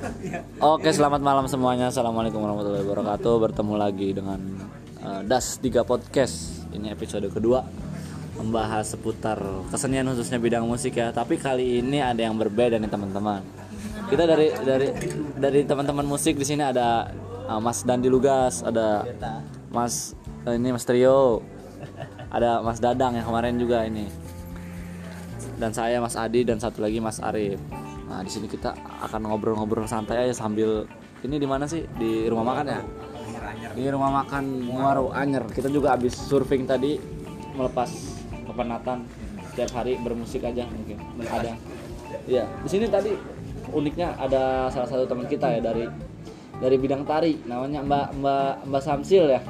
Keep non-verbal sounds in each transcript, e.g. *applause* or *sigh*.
*laughs* Oke, selamat malam semuanya. Assalamualaikum warahmatullahi wabarakatuh. Bertemu lagi dengan uh, Das 3 Podcast. Ini episode kedua membahas seputar kesenian khususnya bidang musik ya. Tapi kali ini ada yang berbeda nih teman-teman. Kita dari dari dari teman-teman musik di sini ada uh, Mas Dandi Lugas, ada Mas uh, ini Mas Trio, ada Mas Dadang yang kemarin juga ini. Dan saya Mas Adi dan satu lagi Mas Arif. Nah, di sini kita akan ngobrol-ngobrol santai aja sambil ini di mana sih? Di rumah makan ya? Di rumah makan Muaro Anyer. Kita juga habis surfing tadi melepas kepenatan setiap hari bermusik aja mungkin. Ada. Iya, di sini tadi uniknya ada salah satu teman kita ya dari dari bidang tari namanya Mbak Mbak Mbak Samsil ya.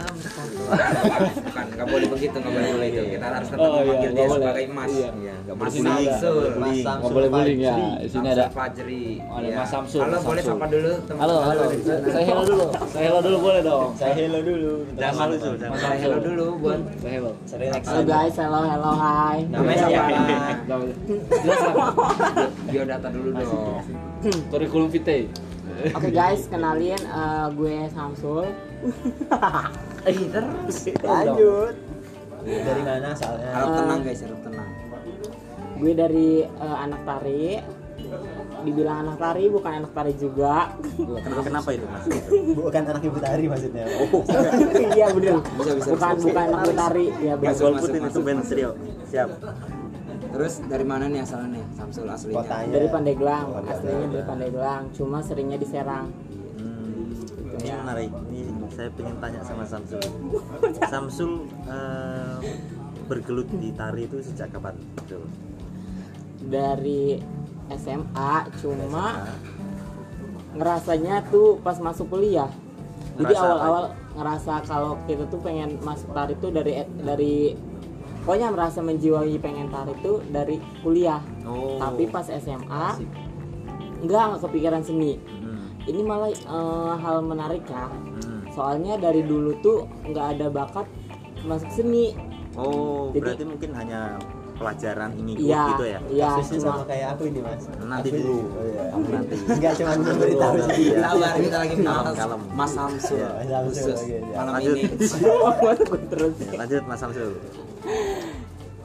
Bukan nggak boleh begitu nggak boleh boleh itu kita harus tetap Oh, iya, memanggil nggak dia boleh. sebagai mas Iya. Iya, nggak mas sini ada- Samsul Mas Samsul Nggak boleh bullying ya. Di sini ada Fajri ada Iya. Mas Samsul, halo boleh sapa dulu teman Halo, halo. Saya hello dulu. Saya hello dulu boleh dong. Saya hello dulu. jangan malu Mas Saya hello dulu buat Saya hello. Halo guys, hello hello hai. namanya Iya. siapa Jelas biodata dulu dong Kurikulum vitae. Oke guys, kenalin eh, gue Samsul. *laughs* eh terus Lanjut. Dari mana asalnya? harap tenang guys harap tenang Gue dari eh, anak tari. Dibilang anak tari bukan anak tari juga. Kenapa, kenapa itu mas? *laughs* Bukan anak ibu tari maksudnya. Oh. *laughs* Iya bener. Bisa, bisa, Bukan bisa. bukan anak tari. Ya bener. Masuk, masuk, masuk. band serial. Siap. terus dari mana nih asalnya nih Samsul aslinya Kotanya. Dari Pandeglang, Oh, aslinya dari Pandeglang. Cuma seringnya di Serang. Hmm, ini Ya. menarik. Saya pengen tanya sama Samsul. *laughs* Samsul eh, bergelut di tari itu sejak kapan? Betul. Dari SMA, cuma ngerasanya tuh pas masuk kuliah jadi Ngerasa apa awal-awal ngerasa kalau kita tuh pengen masuk tari tuh dari dari pokoknya merasa menjiwai pengen tari tuh dari kuliah Oh. tapi pas SMA enggak nggak kepikiran seni Hmm, ini malah eh, hal menarik ya. Soalnya dari dulu tuh nggak ada bakat masuk seni Oh, Jadi- berarti mungkin hanya pelajaran ini iya gitu ya? iya Kasusnya cuma sama kayak aku ini mas Nanti Aku dulu. oh, iya. Kamu nanti. Enggak cuma memberitahu Iya. sih sabar kita lagi Kalem, kalem. Mas Samsul Iya, Mas Samsul, iya. malam Lanjut. ini terus *laughs* Lanjut Mas Samsul.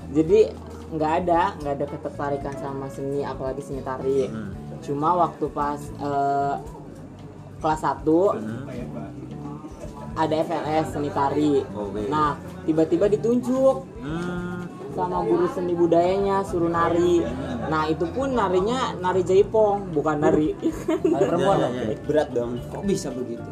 jadi nggak ada nggak ada ketertarikan sama seni apalagi seni tari Hmm. cuma waktu pas eh, kelas 1 Hmm. Ada FLS seni tari nah tiba-tiba ditunjuk Hmm. sama guru seni budayanya suruh nari nah itu pun narinya nari jaipong bukan nari perempuan Iya, dong, iya, iya. berat dong kok bisa begitu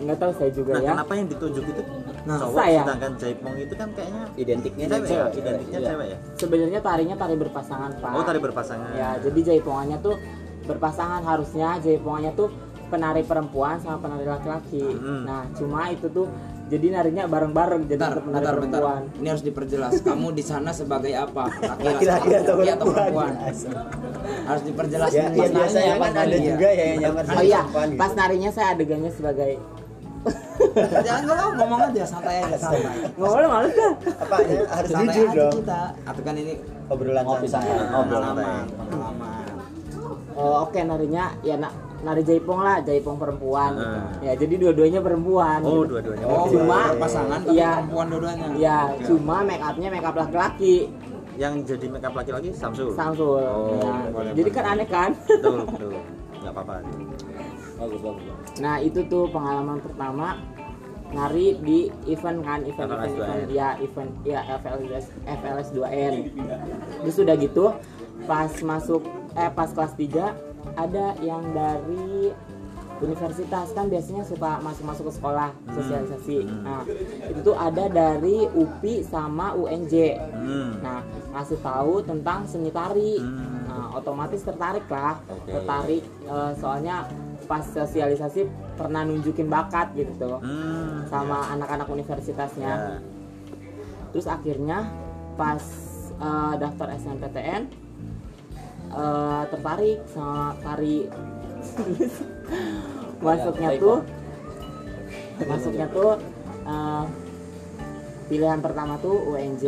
nggak tahu saya juga Nah, ya kenapa yang ditunjuk itu Nah, cowok saya. sedangkan Jaipong itu kan kayaknya Identiknya cewek, ya? cewek. identiknya Iya. cewek ya? sebenarnya tarinya tari berpasangan pak Oh, tari berpasangan. ya jadi jaipongannya tuh berpasangan harusnya jaipongannya tuh penari perempuan sama penari laki-laki. Hmm. nah cuma itu tuh jadi narinya bareng-bareng jadi bentar penari bentar bentar. perempuan. Ini harus diperjelas. *laughs* Kamu di sana sebagai apa? Laki-laki atau laki atau perempuan? perempuan? Harus diperjelas Ya, ya biasanya kan ada Nanya. juga ya yang nyamar oh iya perempuan gitu. pas narinya saya adegannya sebagai *laughs* jangan kalau ngomong aja santai aja santai. Nggak boleh males dah. Apa ya, harus santai jujur aja dong. kita. Atau kan ini. Obrolan Ngopi santai. Ngobrol pengalaman oh, oke narinya ya na- nari jaipong lah jaipong perempuan gitu. Hmm. ya jadi dua-duanya perempuan Oh, gitu. dua-duanya. oh Cuma- pasangan tapi Iya. perempuan dua-duanya ya Oke. cuma make upnya make up laki-laki Yang jadi makeup laki-laki Samsul. Samsul Oh, Ya. boleh, jadi kan aneh kan Betul, betul. Enggak apa-apa. Bagus, bagus. Nah itu tuh pengalaman pertama nari di event kan event FLS event, 2N. event ya event ya FLS FLS 2N. Terus udah gitu pas masuk eh pas kelas 3 ada yang dari universitas kan biasanya suka masuk-masuk ke sekolah sosialisasi. Hmm. Nah, itu tuh ada dari UPI sama UNJ. Hmm. Nah, ngasih tahu tentang seni tari. Hmm. Nah, otomatis tertarik lah. Oke. Tertarik eh, soalnya pas sosialisasi pernah nunjukin bakat gitu tuh Hmm. sama anak-anak universitasnya. Ya. Terus akhirnya pas eh, daftar SNPTN eh, tertarik sama tari. *laughs* masuknya Ya, tuh masuknya tuh eh, pilihan pertama tuh UNJ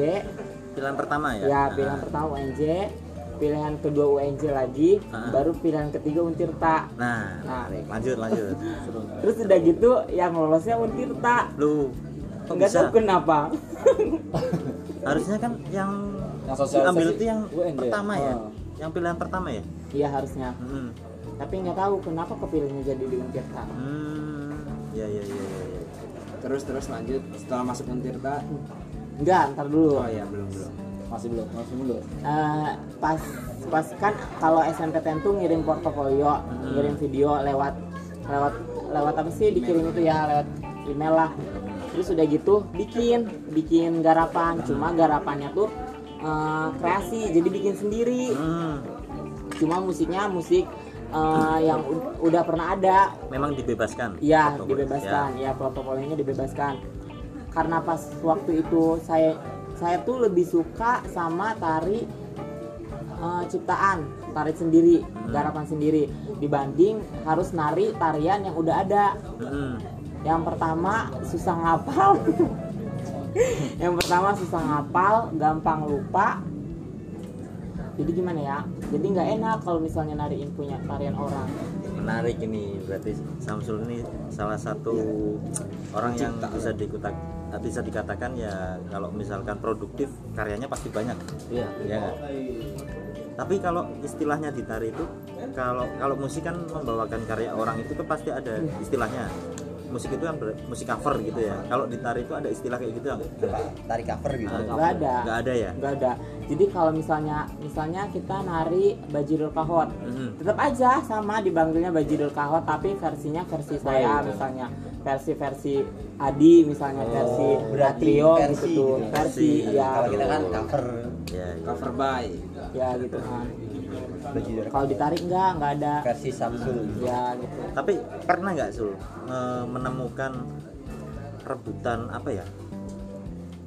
Pilihan pertama ya? ya Nah. pilihan pertama UNJ pilihan kedua UNJ lagi Ah. baru pilihan ketiga Untirta Nah, Nah. lanjut lanjut. terus udah gitu yang lolosnya Untirta Lu nggak tahu kenapa *laughs* Harusnya kan yang Yang diambil itu yang UNJ. pertama ya. Yang pilihan pertama ya. iya harusnya Hmm. tapi nggak tahu kenapa kepilihnya jadi di Untirta Hmm. Ya ya ya ya. ya. Terus terus lanjut setelah masuk Untirta. enggak ntar dulu Oh iya belum belum. Masih belum, masih belum. Eh, pas pas kan kalau SMPTN tuh ngirim portofolio, ngirim video lewat lewat lewat apa sih dikirim itu ya lewat email lah. Terus udah gitu bikin bikin garapan, cuma garapannya tuh eh, kreasi, jadi bikin sendiri. Hmm. Cuma musiknya musik eh, yang udah pernah ada. Memang dibebaskan. Protokol. dibebaskan. Ya, protokolnya dibebaskan. Karena pas waktu itu saya saya tuh lebih suka sama tari eh, ciptaan, tari sendiri, garapan sendiri dibanding harus nari tarian yang udah ada. Ya. Hmm. Yang pertama susah ngapal. *laughs* *laughs* yang pertama susah ngapal, gampang lupa. Jadi gimana ya? Jadi nggak enak kalau misalnya nariin punya tarian orang. Menarik ini berarti Samsul ini salah satu orang yang bisa dikutak bisa dikatakan ya kalau misalkan produktif karyanya pasti banyak Iya. ya nggak? tapi kalau istilahnya di tari itu kalau kalau musik kan membawakan karya orang itu kan pasti ada istilahnya musik itu kan musik cover gitu ya kalau di tari itu ada istilah kayak gitu nggak? Apa? tarik cover gitu Nggak ada. nggak ada ya nggak ada jadi kalau misalnya misalnya kita nari bajidul kahot Mhm. tetap aja sama dipanggilnya bajidul kahot tapi versinya versi saya misalnya versi versi Adi misalnya versi berarti Trio versi gitu tuh gitu. versi ya kalau kita kan cover ya, ya. Cover by. ya gitu kan kalau ditarik nggak nggak ada versi Samsul ya gitu tapi pernah nggak sul menemukan rebutan apa ya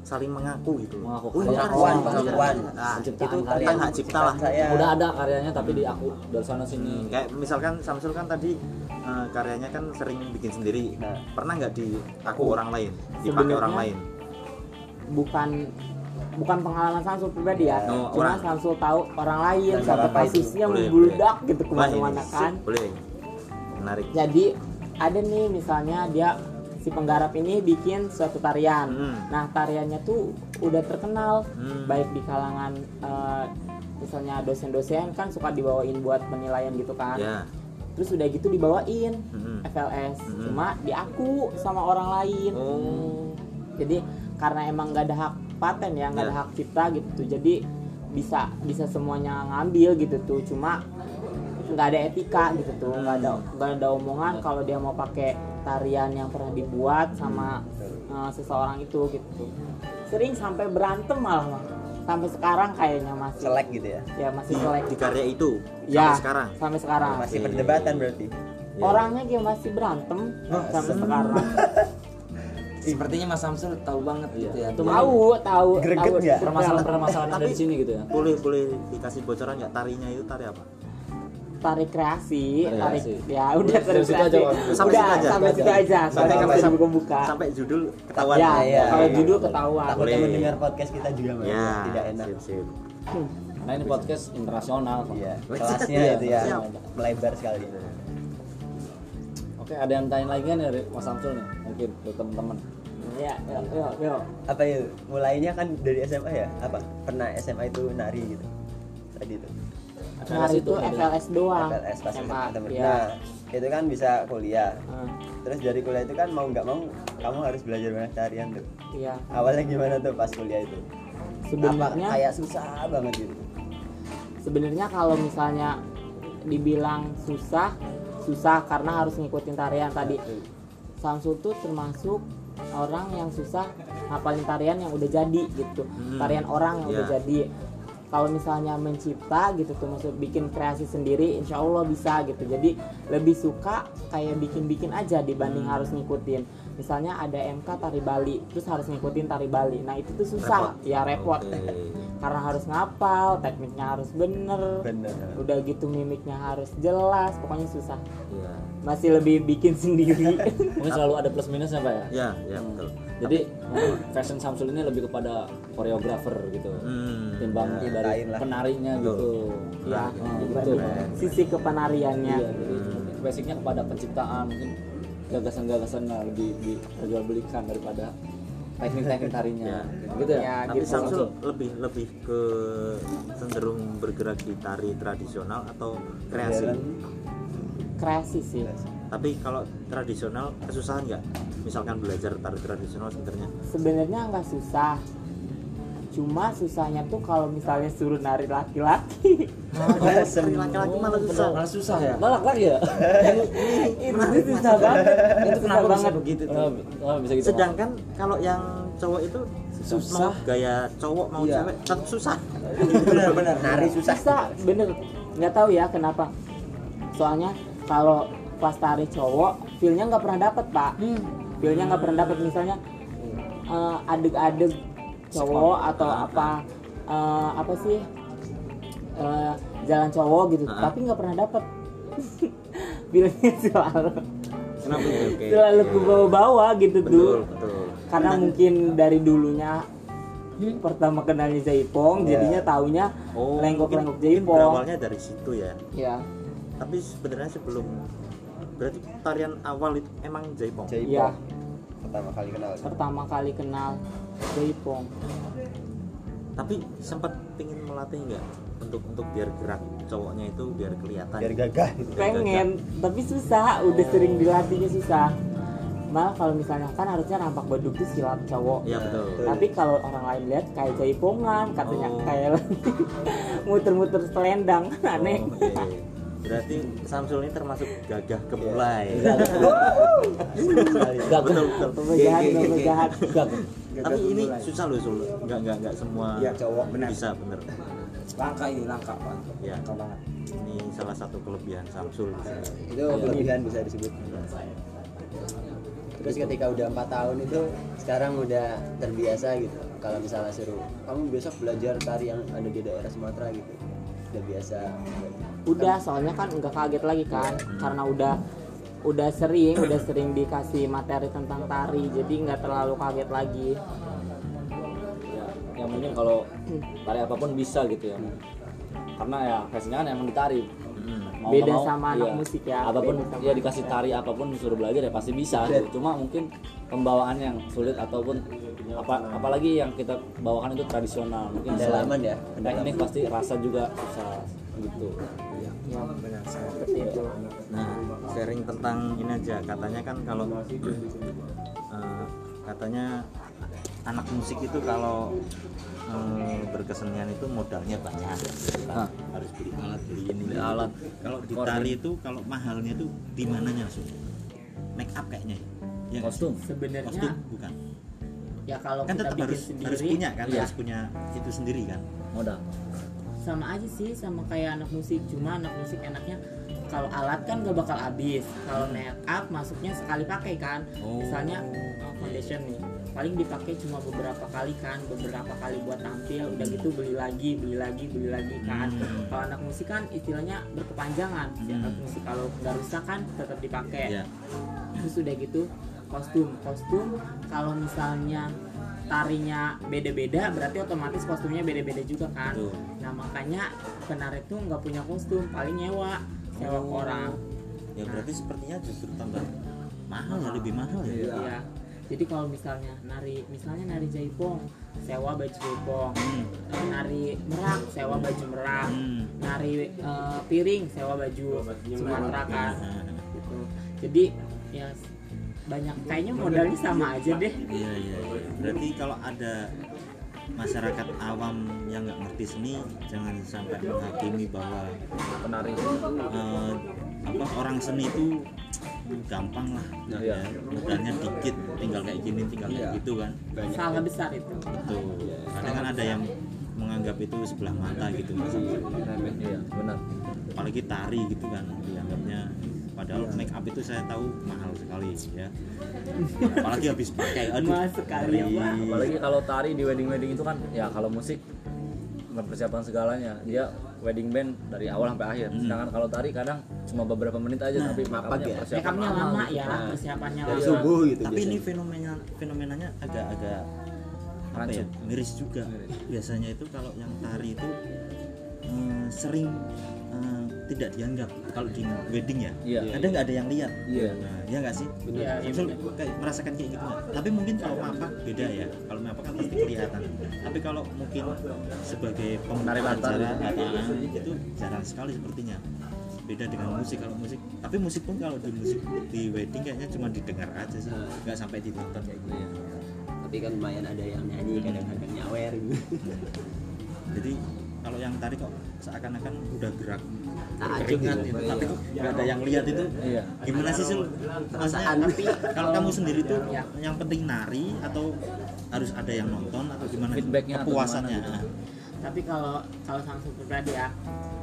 saling mengaku gitu Mengaku Oh, pengakuan saya. pengakuan Nah, itu karya. hak cipta lah. saya Udah ada karyanya tapi di aku dari sana sini. Hmm, kayak misalkan Samsul kan tadi eh, karyanya kan sering bikin sendiri. Nah. Pernah nggak di aku orang lain, dipakai orang lain? bukan bukan pengalaman Samsul pribadi ya Oh, cuma orang. Samsul tahu orang lain sampai kasusnya membludak gitu ke mana-mana kan Boleh. Menarik. jadi ada nih misalnya dia si penggarap ini bikin suatu tarian Hmm. nah tariannya tuh udah terkenal Hmm. baik di kalangan eh, misalnya dosen-dosen kan suka dibawain buat penilaian gitu kan Ya. Terus udah gitu dibawain Hmm. FLS Hmm. cuma diaku sama orang lain Oh. jadi karena emang nggak ada hak paten ya nggak ada Ya. hak cipta gitu jadi bisa bisa semuanya ngambil gitu tuh cuma nggak ada etika gitu tuh nggak ada nggak ada omongan kalau dia mau pakai tarian yang pernah dibuat sama uh, seseorang itu gitu sering sampai berantem malah. Sampai sekarang kayaknya masih selek gitu ya ya masih selek Di karya itu ya sampai sekarang. sampai sekarang masih Oke. perdebatan berarti Ya. orangnya dia masih berantem sampai sekarang *laughs* Sepertinya Mas Samsul tahu banget gitu ya. Itu tahu tahu Greget tahu. nggak? Permasalahan-permasalahan ada di sini gitu ya. Boleh boleh dikasih bocoran nggak tarinya itu tari apa? Tarik kreasi, Tarik ya udah tarik sampai aja. Sampai Udah, aja. sampai situ aja. Sampai- kan sampai- buka. Sampai judul ketahuan. Ya, iya, kalau iya. judul ketahuan. takutnya mendengar podcast kita juga. Ya. tidak enak Sip. Nah ini podcast internasional. iya kelasnya itu ya melebar sekali Oke ada yang tanya lagi kan dari Mas Samsul nih mungkin buat teman-teman. Ya, yuk, yuk. apa ya mulainya kan dari SMA ya apa pernah SMA itu nari gitu tadi itu Hari itu tadi. FLS doang. FLS pas SMA. temen Ya. nah itu kan bisa kuliah Hmm, terus dari kuliah itu kan mau nggak mau kamu harus belajar banyak tarian tuh Iya. awalnya gimana tuh pas kuliah itu Sebenarnya kayak susah banget gitu sebenarnya kalau misalnya dibilang susah, susah karena harus ngikutin tarian tadi. Samsul tuh termasuk orang yang susah ngapalin tarian yang udah jadi gitu. Hmm. Tarian orang yang udah Iya. jadi. Kalau misalnya mencipta gitu tuh maksud bikin kreasi sendiri insya Allah bisa gitu. Jadi lebih suka kayak bikin-bikin aja dibanding Hmm. harus ngikutin. Misalnya ada MK tari Bali, terus harus ngikutin tari Bali. Nah itu tuh susah, Repot. ya repot. Oke. *laughs* Karena harus ngapal, tekniknya harus bener, bener udah gitu mimiknya harus jelas, pokoknya susah. Iya. Masih lebih bikin sendiri. *laughs* Mungkin selalu ada plus minusnya pak ya. Ya, ya betul. Jadi fashion Samsul ini lebih kepada koreografer gitu. Hmm. Tim cabang Ya, dari penarinya gitu ya Oh, gitu. gitu. sisi kepenariannya Iya, jadi basicnya kepada penciptaan mungkin gagasan-gagasan yang lebih diperjualbelikan daripada teknik-teknik tarinya gitu ya, Ya, Tapi gitu. Samsul lebih lebih ke cenderung bergerak di tari tradisional atau kreasi. kreasi sih Tapi kalau tradisional kesusahan nggak? Misalkan belajar tari tradisional sebenarnya. sebenarnya nggak susah cuma susahnya tuh kalau misalnya suruh nari laki-laki Tari laki-laki malah susah. Malah susah ya. Balak lagi ya itu susah banget itu susah Kenapa bisa banget begitu tuh? Oh, oh, bisa gitu Sedangkan kalau yang cowok itu Susah. mau gaya cowok mau Iya. cewek tetap susah. Benar-benar. nari susah susah bener nggak tahu ya kenapa soalnya kalau pas tari cowok feelnya nggak pernah dapet pak. Feelnya nggak pernah dapet misalnya eh, adeg-adeg cowok atau apa eh, apa sih eh, jalan cowok gitu Ah. tapi nggak pernah dapet. *laughs* Feelnya selalu Kenapa itu? selalu ke bawah-bawah gitu Betul, tuh betul. karena mungkin dari dulunya pertama kenalnya Jaipong jadinya taunya Oh, lenggok-lenggok Jaipong berawalnya dari situ ya. ya Tapi sebenarnya sebelum berarti tarian awal itu emang jaipong. Jaipong Iya. pertama kali kenal pertama kali kenal Jaipong Tapi sempat pingin melatih nggak untuk untuk biar gerak cowoknya itu biar kelihatan. biar gagah gitu pengen tapi susah udah sering dilatihnya susah malah kalau misalnya kan harusnya nampak baduk tuh silat cowok Iya betul. tapi kalau orang lain lihat kayak jaipongan katanya Oh. kayak *laughs* muter-muter selendang aneh Oh, oke. Berarti Samsul ini termasuk gagah kemulai. Gak betul betul. Jahat Tapi ini susah loh Sul. Enggak enggak enggak semua Iya, cowok, benar. bisa bener. Langka ini langka pak. Ya. Langka banget. Ini salah satu kelebihan Samsul. itu kelebihan bisa disebut terus ketika udah empat tahun itu sekarang udah terbiasa gitu kalau misalnya suruh kamu besok belajar tari yang ada di daerah Sumatera gitu udah biasa udah soalnya kan nggak kaget lagi kan karena udah udah sering udah sering dikasih materi tentang tari jadi nggak terlalu kaget lagi. Ya, yang penting kalau tari apa pun bisa gitu ya. Karena ya pastinya kan emang ditari. Mau Beda mau, sama anak iya. musik ya, apa pun ya dikasih tari apa pun disuruh belajar ya pasti bisa gitu. cuma mungkin pembawaan yang sulit ataupun apa apalagi yang kita bawakan itu tradisional. Mungkin selain Pendalaman ya, teknik pasti rasa juga susah gitu. ya Benar Nah, sharing tentang ini aja. Katanya kan kalau eh, katanya anak musik itu kalau eh, berkesenian itu modalnya banyak. Hah. Harus beli alat, beli ini. Beli alat. Kalau di tari itu kalau mahalnya itu di mananya, Su? Make up kayaknya. Ya, sih? kostum sebenarnya Kostum bukan. ya kalau Kan kita tetap bikin harus sendiri harus punya kan, Iya. harus punya itu sendiri kan. modal sama aja sih sama kayak anak musik. Cuma anak musik enaknya kalau alat kan gak bakal habis. Kalau make up masuknya sekali pakai kan. Oh. misalnya uh, foundation nih. Paling dipakai cuma beberapa kali kan beberapa kali buat tampil. Udah gitu beli lagi beli lagi beli lagi kan. Hmm. kalau anak musik kan istilahnya berkepanjangan. Si anak Hmm. musik kalau nggak rusak kan tetap dipakai. Iya. terus udah gitu kostum. Kostum kalau misalnya tarinya beda-beda berarti otomatis kostumnya beda-beda juga kan Betul. nah makanya penari tuh nggak punya kostum paling nyewa sewa ke Oh. orang Ya berarti sepertinya justru tambah mahal ya, lebih mahal ya. Iya. jadi kalau misalnya nari misalnya nari jaipong sewa baju jaipong Hmm. Nari merak sewa baju merak Hmm. nari eh, piring sewa baju Sumatera kan Nah, gitu jadi ya banyak kayaknya modalnya sama aja deh Iya iya. iya. Berarti kalau ada masyarakat awam yang nggak ngerti seni, jangan sampai menghakimi bahwa penari eh, apa orang seni itu gampang lah, Iya. ya. modalnya dikit, tinggal kayak gini, tinggal kayak Iya. gitu kan. salah besar itu Betul. Karena kan ada yang menganggap itu sebelah mata gitu mas. iya benar Apalagi tari gitu kan dianggapnya. Padahal make up itu saya tahu mahal sekali ya. *laughs* Apalagi habis pakai, aduh. Mahal sekali, Pak. apalagi kalau tari di wedding wedding itu kan ya kalau musik mempersiapkan segalanya dia wedding band dari awal sampai akhir Hmm. sedangkan kalau tari kadang cuma beberapa menit aja Nah, tapi mapak makamnya ya. persiapan Makeupnya lama lama gitu. ya, Nah, persiapannya dari lama. subuh gitu tapi ini biasanya. fenomena fenomenanya agak-agak apa ya miris juga biasanya itu kalau yang tari itu eh, sering eh, tidak dianggap kalau di wedding ya. Iya. kadang nggak ada yang lihat? Iya. nah, ya nggak sih? Iya, iya Samsul kayak merasakan kayak gitu nggak? tapi mungkin kalau mapak beda ya. Kalau mapak kan pasti kelihatan. Tapi kalau mungkin sebagai Menari latar. pembelajaran ah, itu jarang sekali sepertinya. Beda dengan musik. Kalau musik tapi musik pun kalau di musik di wedding kayaknya cuma didengar aja sih. Nggak sampai ditonton. Kayak gitu tapi kan lumayan ada yang nyanyi kadang-kadang nyawer gitu. Jadi kalau yang tari kok seakan-akan udah gerak Takjub keringat gitu. itu, tapi kok nggak ada yang lihat itu. Iya. gimana sih sul? Maksudnya tapi *laughs* kalau kamu sendiri tuh yang penting nari atau harus ada yang nonton atau gimana? Feedbacknya atau kepuasannya gimana gitu? tapi kalau kalau Samsul pribadi ya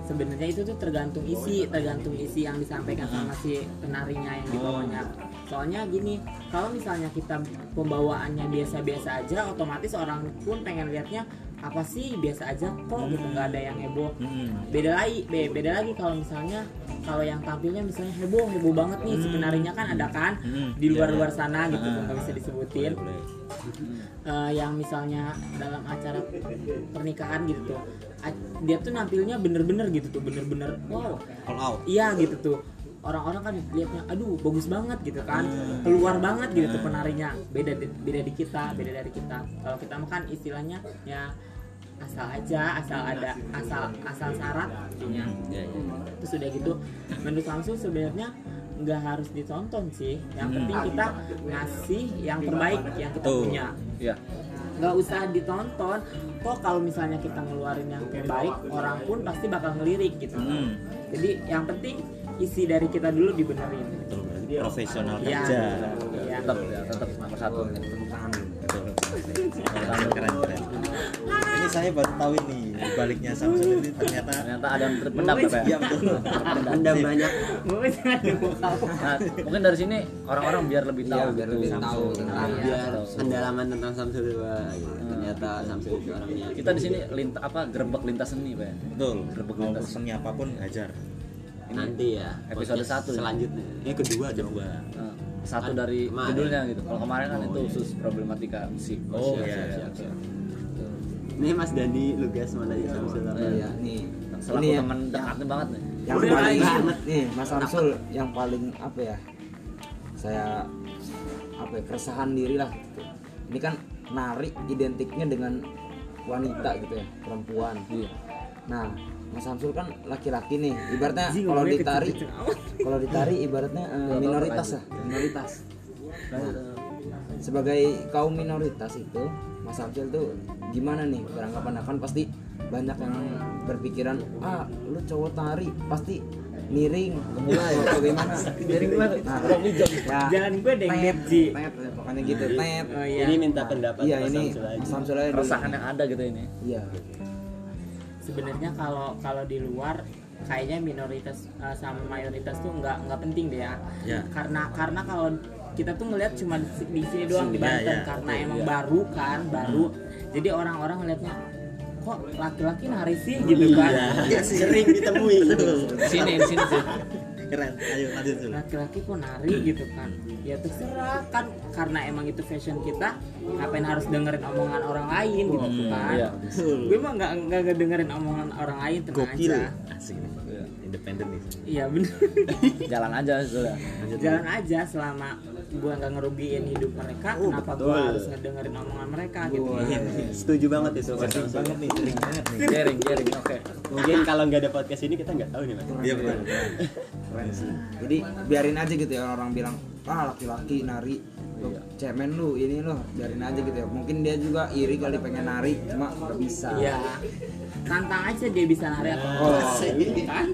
sebenarnya itu tuh tergantung isi tergantung isi yang disampaikan sama si penarinya yang dibawanya. Soalnya gini kalau misalnya kita pembawaannya biasa-biasa aja otomatis orang pun pengen lihatnya apa sih? Biasa aja kok gitu nggak ada yang heboh. Mm-mm. beda lagi be- beda lagi kalau misalnya kalau yang tampilnya misalnya heboh heboh banget nih. Si penarinya kan ada kan? Hmm. di luar luar Iya, sana gitu Ah. nggak bisa disebutin. Boleh, boleh. Eh, yang misalnya dalam acara pernikahan gitu tuh dia tuh nampilnya bener-bener gitu tuh bener-bener wow. Out. Iya gitu tuh. Orang-orang kan lihatnya aduh bagus banget gitu kan. Keluar banget gitu tuh penarinya. Beda beda di kita beda dari kita. Kalau kita mah kan istilahnya ya asal aja asal ada asal asal syarat intinya ya, ya. terus udah gitu menurut Samsul sebenarnya nggak harus ditonton sih yang penting kita ngasih yang terbaik yang kita punya Iya. nggak usah ditonton kok kalau misalnya kita ngeluarin yang terbaik orang pun pasti bakal ngelirik gitu Hmm. jadi yang penting isi dari kita dulu dibenerin Betul, profesional Iya. kerja Iya. Tetap ya, tetap nomor satu. Keren keren saya baru tahu ini baliknya Samsul ini ternyata Ternyata ada yang terpendam Pak, ya. iya betul *laughs* anda banyak. Nah, mungkin dari sini orang-orang biar lebih tahu Iya, biar gitu. lebih tahu tentang biar pendalaman tentang Samsul Pak gitu. ternyata Samsul itu orangnya Kita di sini linta apa gerbek lintas seni, Pak. ya. betul Gerbek mau lintas. seni apa pun hajar nanti ya Episode satu ya? selanjutnya ini kedua dong kedua satu Kan dari kemarin. judulnya gitu. Kalau kemarin kan itu khusus problematika musik. oh iya siap, iya. Ini Mas Dandi Lugas mau tanya Samsul apa Iya, nih. Selaku Ini ya, teman dekatnya banget nih. yang Udah paling banget. nih Mas Samsul yang paling apa ya? Saya apa ya, keresahan diri lah gitu. Ini kan nari identiknya dengan wanita gitu ya, perempuan. Iya. Nah, Mas Samsul kan laki-laki nih. Ibaratnya kalau ditari kalau ditari ibaratnya apa-apa, minoritas lah, minoritas. Sebagai kaum minoritas itu, Mas Samsul tuh gimana nih beranggapan kan pasti banyak yang berpikiran ah lu cowok tari pasti miring gemulai bagaimana *laughs* miring banget nah, ya, Jangan gue tet, Ji. tet, pokoknya gitu tet Oh, iya. ini minta pendapat iya Mas ini Samsul aja. Keresahan yang ada gitu ini. iya sebenarnya kalau kalau di luar kayaknya minoritas uh, sama mayoritas tuh nggak nggak penting deh ya Ya. karena karena kalau kita tuh ngelihat cuma di, sini doang di Iya, Banten iya. karena emang baru kan baru. Jadi orang-orang ngelihatnya kok laki-laki nari sih? Gitu kan. Iya. sering ditemui. Di sini, di sini. Sih. keren. Ayo lanjut dulu laki-laki kok nari gitu kan? Ya terserah kan karena emang itu fashion kita ngapain harus dengerin omongan orang lain gitu kan? iya. gue mah nggak nggak ngedengerin omongan orang lain tenang gokil. aja. Asik nih independen nih. Iya bener. Jalan aja sudah. jalan aja selama gue nggak ngerugiin hidup mereka Oh, kenapa betul. gue harus ngedengerin omongan mereka gitu? Setuju banget itu sering Samsul. banget nih sering banget nih. Sharing, sharing. Oke. mungkin kalau nggak ada podcast ini kita nggak tahu nih Mas. Iya betul. Keren sih. Jadi biarin aja gitu ya orang bilang ah laki-laki nari. Lu cemen lu ini lo biarin aja gitu ya. Mungkin dia juga iri kali pengen nari cuma nggak bisa. Ya tantang aja dia bisa nari atau Oh. kan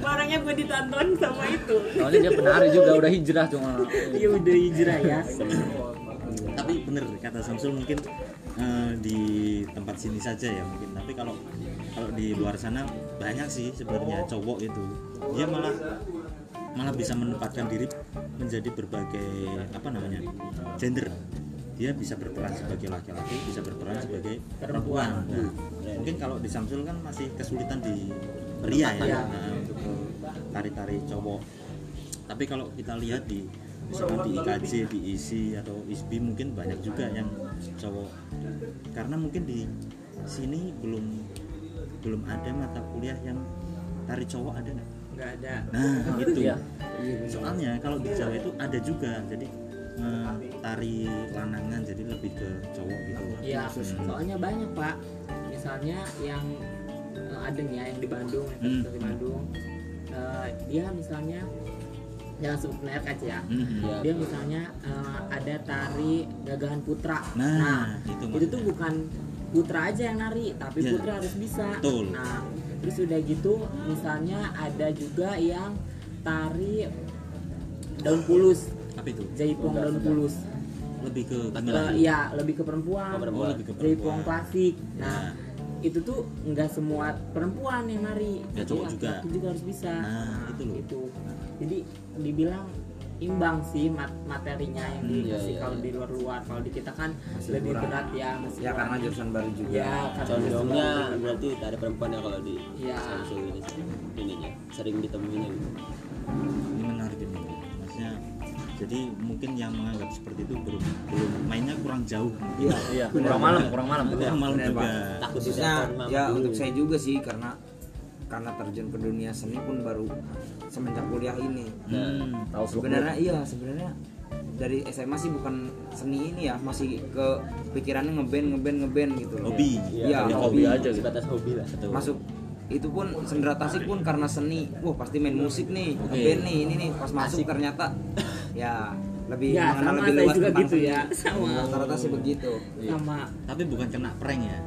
orangnya gue ditonton sama itu. Soalnya dia penari juga udah hijrah cuma. ya udah hijrah ya. Tapi bener kata Samsul mungkin eh, di tempat sini saja ya mungkin. Tapi kalau kalau di luar sana banyak sih sebenarnya cowok itu. Dia malah malah bisa menempatkan diri menjadi berbagai apa namanya gender dia bisa berperan sebagai laki-laki bisa berperan sebagai perempuan. Nah, mungkin kalau di Samsul kan masih kesulitan di pria ya Iya. nah, untuk tari-tari cowok. Tapi kalau kita lihat di misalkan di IKJ, di ISI atau ISBI mungkin banyak juga yang cowok. Karena mungkin di sini belum belum ada mata kuliah yang tari cowok ada nggak? Nggak ada. Nah gitu. Iya. soalnya kalau di Jawa itu ada juga. Jadi eh, tari lanangan jadi lebih ke cowok gitu Iya, Hmm. soalnya banyak pak. Misalnya yang eh, ada nih ya yang di Bandung, yang Hmm. di Bandung, eh, dia misalnya jangan sebut merek aja ya. Mhm. Iya. Dia misalnya eh, ada tari gagahan putra. Nah, itu itu, maksudnya. tuh bukan putra aja yang nari, tapi Iya. putra harus bisa. Betul. Nah, terus udah gitu, misalnya ada juga yang tari daun pulus, apa itu jaipong daun pulus. lebih ke Eh, gimana Iya, lebih ke perempuan. Oh, perempuan. Oh, lebih ke Jaipong perempuan. klasik. Nah, Ya. itu tuh nggak semua perempuan yang nari. Ya, cowok juga. laki-laki juga harus bisa. Nah, itu loh. Itu. Jadi dibilang imbang sih mat- materinya yang Hmm, dikasih iya, iya, kalau iya. di luar-luar. Kalau di kita kan Masih lebih kurang. berat ya, masih ya karena kurang. jurusan baru juga Ya, karena condongnya jurusan- berarti tari perempuan ya kalau di Iya. Samsul ini ininya sering ditemuinya gitu. Jadi mungkin yang menganggap seperti itu belum belum mainnya kurang jauh iya Iya, kurang malam, kurang malam. kurang malam Bener, juga Pak. takut khususnya ya dulu. untuk saya juga sih karena karena terjun ke dunia seni pun baru semenjak kuliah ini Hmm. Tahu seluk sebenarnya iya sebenarnya dari SMA sih bukan seni ini ya masih ke pikirannya ngeband ngeband ngeband gitu loh hobi Iya, Jadi hobi aja gitu. sebatas hobi lah Betul. masuk itu pun sendera tasik pun karena seni wah pasti main musik nih Oke. ngeband nih ini nih pas masuk ternyata *laughs* ya lebih Ya, mengenal sama lebih luas juga gitu ya. *laughs* Sama. rata-rata sih begitu sama tapi bukan kena prank ya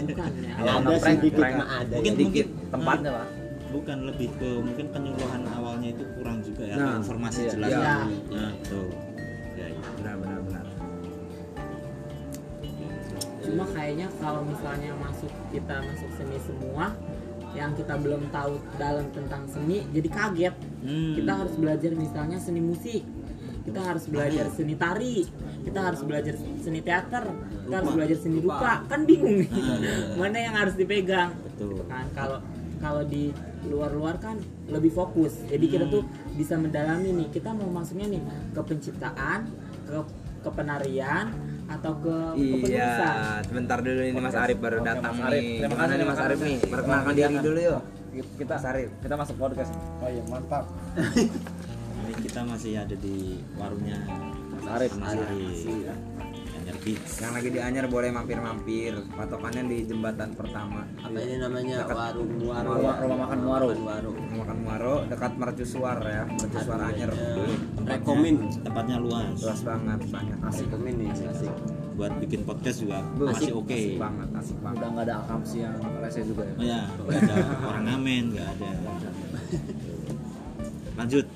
bukan ya. Kalau ada prank, sedikit prank. mah ada mungkin ya. mungkin Tempatnya, Pak. bukan lebih ke mungkin penyuluhan awalnya itu kurang juga ya Nah, informasi iya, jelas iya. nah betul ya, ya. benar benar benar cuma kayaknya kalau misalnya masuk kita masuk seni semua yang kita belum tahu dalam tentang seni jadi kaget. Hmm. kita harus belajar misalnya seni musik kita harus belajar seni tari kita harus belajar seni teater kita harus belajar seni rupa. kan bingung nih mana yang harus dipegang. Betul. Gitu kan kalau kalau di luar-luar kan lebih fokus. Jadi kita tuh bisa mendalami nih kita mau masuknya nih ke penciptaan ke ke penarian atau ke Iya, sebentar dulu ini Mas Arif baru Oke, datang Mas Arif. nih. Terima kasih, nih Mas Arif Arif. nih? Perkenalkan diri dulu yuk. Kita Mas Arif. kita masuk podcast. Oh iya mantap. ini kita masih ada di warungnya Mas Arif, Mas Arif Anyar Beats Yang lagi di Anyar boleh mampir-mampir. Patokannya di jembatan pertama. apa ini namanya Dekat warung warung Rumah, rumah makan Muaro. warung Makan Muaro dekat Mercusuar ya. Mercusuar Anyar. Tempatnya- rekomen tempatnya luas Luas banget, banyak asik. rekomen nih asik buat bikin podcast juga masih oke Asik banget, asik banget. Udah nggak ada akamsi yang rese juga ya. Oh ya, nggak ada orang ngamen, nggak ada. Lanjut.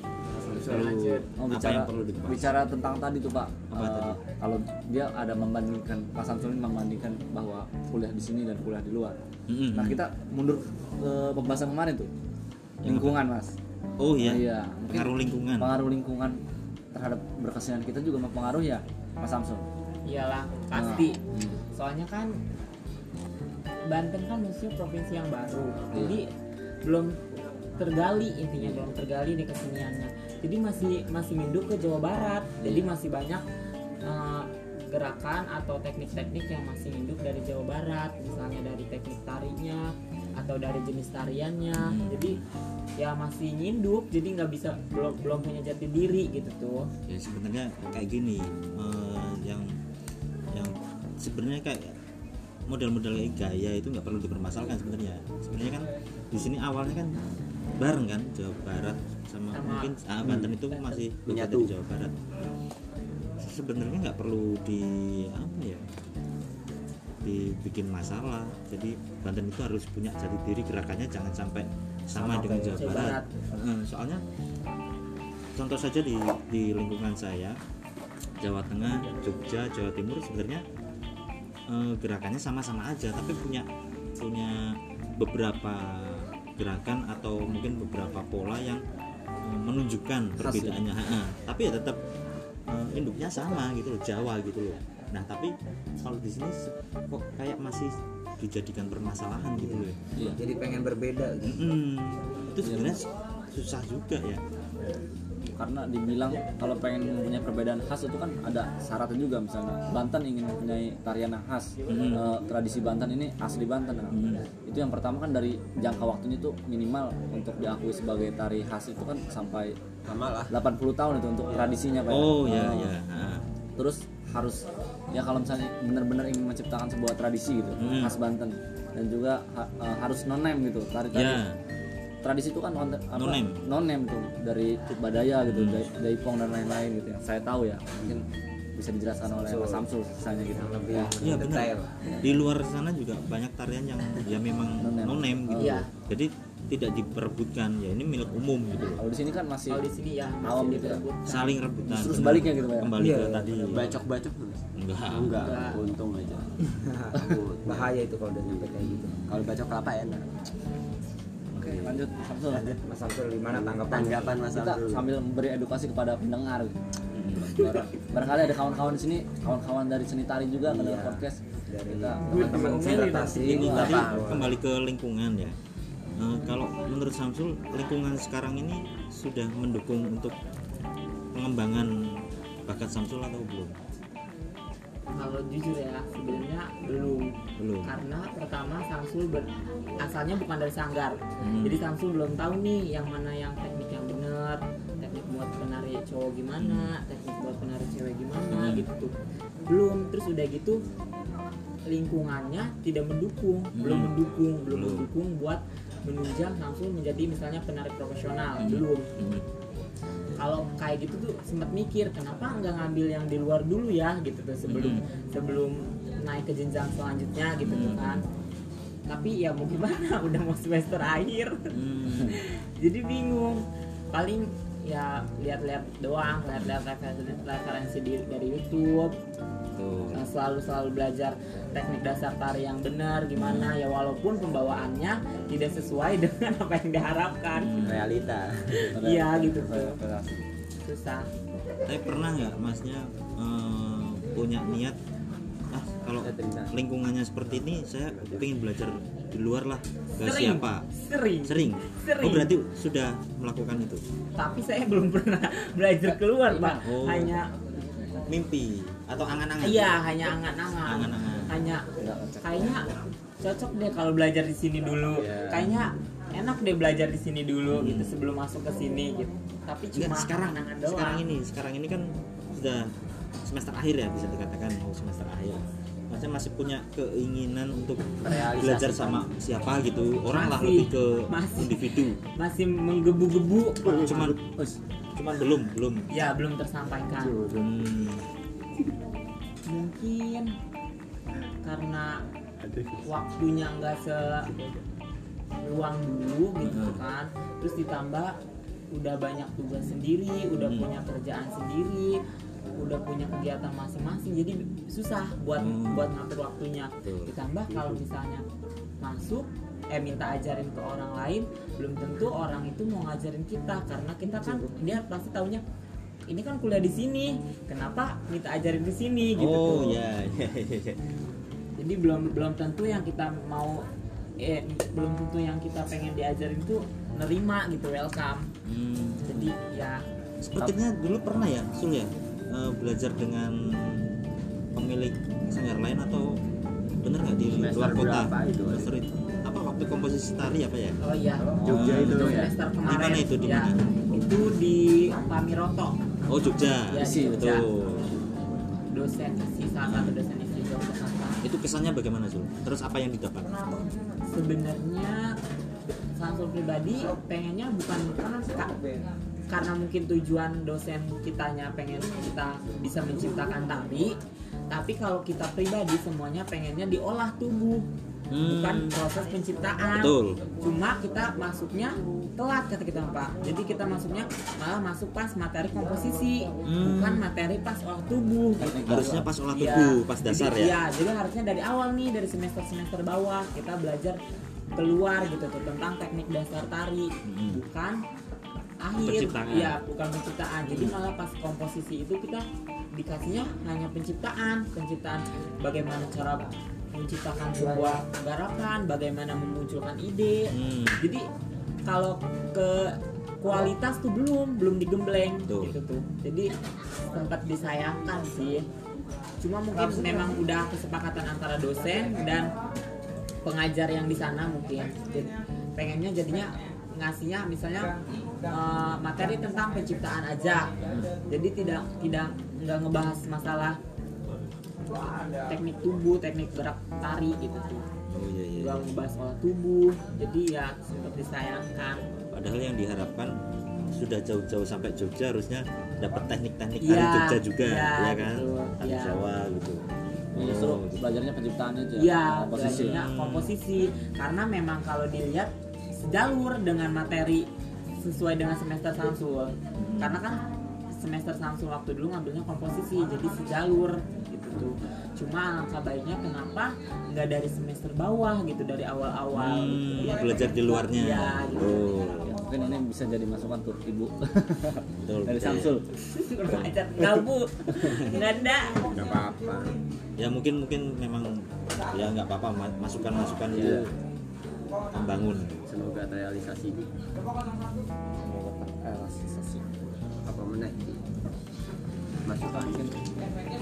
Perlu Oh, apa bicara yang perlu dibahas? bicara tentang tadi tuh Pak. Apa tadi? kalau dia ada membandingkan Pak Samsul ini membandingkan bahwa kuliah di sini dan kuliah di luar. Mm-mm. Nah kita mundur ke pembahasan kemarin tuh lingkungan Mas. Oh iya. Iya, mungkin Pengaruh lingkungan. Pengaruh lingkungan terhadap berkesenian kita juga mempengaruhi ya Mas Samsul. iyalah pasti Hmm. soalnya kan Banten kan musuh provinsi yang baru Iya. jadi belum tergali intinya belum tergali nih keseniannya jadi masih masih minduk ke Jawa Barat jadi Iya. masih banyak eh, gerakan atau teknik-teknik yang masih induk dari Jawa Barat misalnya dari teknik tarinya atau dari jenis tariannya Hmm. jadi ya masih nyinduk jadi nggak bisa belum belum punya jati diri gitu tuh Ya sebenarnya kayak gini, eh, yang yang sebenarnya kayak model-model gaya itu nggak perlu dipermasalahkan sebenarnya. Sebenarnya kan di sini awalnya kan bareng kan Jawa Barat sama, Sama- mungkin ah, Banten itu masih Menyatu. dari Jawa Barat. Sebenarnya nggak perlu di apa ya dibikin masalah. Jadi Banten itu harus punya jati diri gerakannya jangan sampai sama, Sama dengan Jawa, Barat. Eh, soalnya contoh saja di di lingkungan saya Jawa Tengah, Jogja, Jawa Timur sebenarnya eh, gerakannya sama-sama aja tapi punya punya beberapa gerakan atau mungkin beberapa pola yang menunjukkan ya? perbedaannya Ha-ha. tapi ya tetap eh, induknya sama gitu loh Jawa gitu loh nah tapi kalau di sini kok kayak masih dijadikan permasalahan gitu loh ya. Iya. Jadi pengen berbeda gitu. Mm-mm. itu sebenarnya susah juga ya karena dibilang kalau pengen mempunyai perbedaan khas itu kan ada syaratnya juga. Misalnya Banten ingin mempunyai tarian yang khas. Eh, tradisi Banten ini asli Banten. Nah. itu yang pertama kan dari jangka waktunya itu minimal untuk diakui sebagai tari khas itu kan sampai lama lah. 80 tahun itu untuk tradisinya Pak ya. oh ya ya terus harus ya kalau misalnya benar-benar ingin menciptakan sebuah tradisi gitu Hmm. khas Banten. Dan juga ha- eh, harus nonem gitu tari-tari ya tradisi itu kan konten apa No-name. no-name tuh dari Cuk Badaya gitu dari Daipong dan lain-lain gitu yang saya tahu ya mungkin bisa dijelaskan oleh Mas Samsul misalnya gitu lebih ya. Iya benar. detail Di luar sana juga banyak tarian yang ya memang *laughs* No-name. no name gitu. Iya. Jadi tidak diperebutkan ya ini milik umum gitu loh. kalau di sini kan masih kalau di sini ya awam gitu ya. Saling rebutan. Benar. sebaliknya gitu, ya? Kembali Iya. ke tadi. bacok-bacok Enggak. enggak Enggak. untung aja *laughs* bahaya itu kalau udah nyampe kayak gitu kalau bacok kelapa enak oke lanjut Samsul Mas Samsul gimana tanggapan tanggapan mas kita Abdul sambil memberi edukasi kepada pendengar gitu. Barang- barangkali ada kawan-kawan di sini kawan-kawan dari seni tari juga Iya. podcast dari kita teman-teman konsultasi Ini tadi kembali ke lingkungan ya. Eh, kalau menurut Samsul lingkungan sekarang ini sudah mendukung untuk pengembangan bakat Samsul atau belum? Kalau jujur ya sebenarnya belum Belum. karena pertama Samsul ber- asalnya bukan dari sanggar Hmm. jadi Samsul belum tahu nih yang mana yang teknik yang benar teknik buat penari cowok gimana teknik buat penari cewek gimana Hmm. gitu belum terus udah gitu lingkungannya tidak mendukung belum Hmm. mendukung belum Belum. mendukung buat menunjang Samsul menjadi misalnya penari profesional Hmm. belum Hmm. Kalau kayak gitu tuh sempat mikir kenapa nggak ngambil yang di luar dulu ya gitu tuh sebelum sebelum naik ke jenjang selanjutnya gitu tuh Hmm. kan. Tapi ya mau gimana *laughs* udah mau semester akhir. Hmm. *laughs* jadi bingung. Paling ya lihat-lihat doang lihat-lihat referensi, referensi di, dari YouTube Tuh. Nah, selalu selalu belajar teknik dasar tari yang benar gimana ya walaupun pembawaannya tidak sesuai *laughs* dengan apa yang diharapkan realita *laughs* iya gitu tuh susah Tapi pernah nggak masnya eh, punya niat ah kalau lingkungannya seperti ini saya ingin belajar di luar lah ke Sering. siapa? sering Sering. Sering. Oh berarti sudah melakukan itu. tapi saya belum pernah *laughs* belajar keluar pak Oh. hanya Mimpi atau angan-angan? iya hanya angan-angan Angan-angan. hanya kayaknya cocok deh kalau belajar di sini dulu Iya. kayaknya enak deh belajar di sini dulu Hmm. gitu sebelum masuk ke sini gitu tapi cuma sekarang angan-angan doang sekarang ini sekarang ini kan sudah semester akhir ya bisa dikatakan mau semester akhir Maksudnya masih punya keinginan untuk Merealisasikan. belajar sama siapa gitu orang lah Masih. lebih ke Masih. individu masih menggebu-gebu cuman cuman belum belum ya belum tersampaikan Hmm. Mungkin karena waktunya nggak se luang dulu gitu Hmm. kan terus ditambah udah banyak tugas sendiri udah Hmm. punya kerjaan sendiri udah punya kegiatan masing-masing jadi susah buat Hmm. buat ngatur waktunya Betul. ditambah kalau misalnya masuk eh minta ajarin ke orang lain belum tentu orang itu mau ngajarin kita karena kita kan dia pasti taunya ini kan kuliah di sini kenapa minta ajarin ke sini gitu oh tuh ya ya, ya, ya. jadi belum belum tentu yang kita mau eh belum tentu yang kita pengen diajarin itu nerima gitu welcome Hmm. jadi ya sepertinya dulu pernah ya Sul ya eh, belajar dengan pemilik sanggar lain atau bener nggak di Semester luar kota berapa itu? semester itu apa waktu komposisi tari apa ya oh iya Jogja itu ya? semester Di kemarin mana itu, di ya, mana? itu di Pamiroto oh Jogja. Ya, itu Jogja. dosen isi salah satu dosen isi Yogyakarta itu kesannya bagaimana Sul terus apa yang didapat? Sebenarnya Samsul pribadi pengennya bukan ka- karena mungkin tujuan dosen kitanya pengen kita bisa menciptakan tari tapi kalau kita pribadi semuanya pengennya diolah tubuh Hmm. bukan proses penciptaan betul cuma kita masuknya telat kata kita pak jadi kita masuknya malah masuk pas materi komposisi Hmm. bukan materi pas olah tubuh gitu. harusnya pas olah Iya. tubuh pas dasar Jadi- ya Iya, jadi harusnya dari awal nih dari semester semester bawah kita belajar keluar gitu tuh tentang teknik dasar tari, Mm-mm. bukan akhir. Penciptaan. Iya, bukan penciptaan. Jadi malah pas komposisi itu kita dikasihnya hanya penciptaan, penciptaan bagaimana cara menciptakan sebuah garapan, bagaimana memunculkan ide. Hmm. Jadi kalau ke kualitas tuh belum belum digembleng Betul. gitu tuh jadi sempat disayangkan sih cuma mungkin memang udah kesepakatan antara dosen dan pengajar yang di sana mungkin Jadi, pengennya jadinya ngasihnya misalnya eh, materi tentang penciptaan aja jadi tidak tidak nggak ngebahas masalah teknik tubuh teknik gerak tari gitu tuh oh iya iya nggak ngebahas olah tubuh jadi ya sempat disayangkan padahal yang diharapkan sudah jauh-jauh sampai Jogja harusnya dapat teknik-teknik Iya, dari Jogja juga iya, ya kan tari iya. Jawa gitu Justru Oh, gitu. belajarnya penciptaan aja. Iya, komposisi. belajarnya komposisi karena memang kalau dilihat sejalur dengan materi sesuai dengan semester Samsul. Karena kan semester Samsul waktu dulu ngambilnya komposisi, jadi sejalur gitu. Cuma alangkah baiknya kenapa nggak dari semester bawah gitu dari awal-awal. Hmm, gitu. belajar di luarnya Iya, gitu. oh Ya, mungkin ini bisa jadi masukan tuh ibu betul dari betul. Samsul. Kurang ajar nggak bu, nggak ada. nggak apa-apa ya mungkin mungkin memang ya nggak apa-apa ma- masukan-masukan itu membangun semoga terrealisasi apa meneh masukan. Mungkin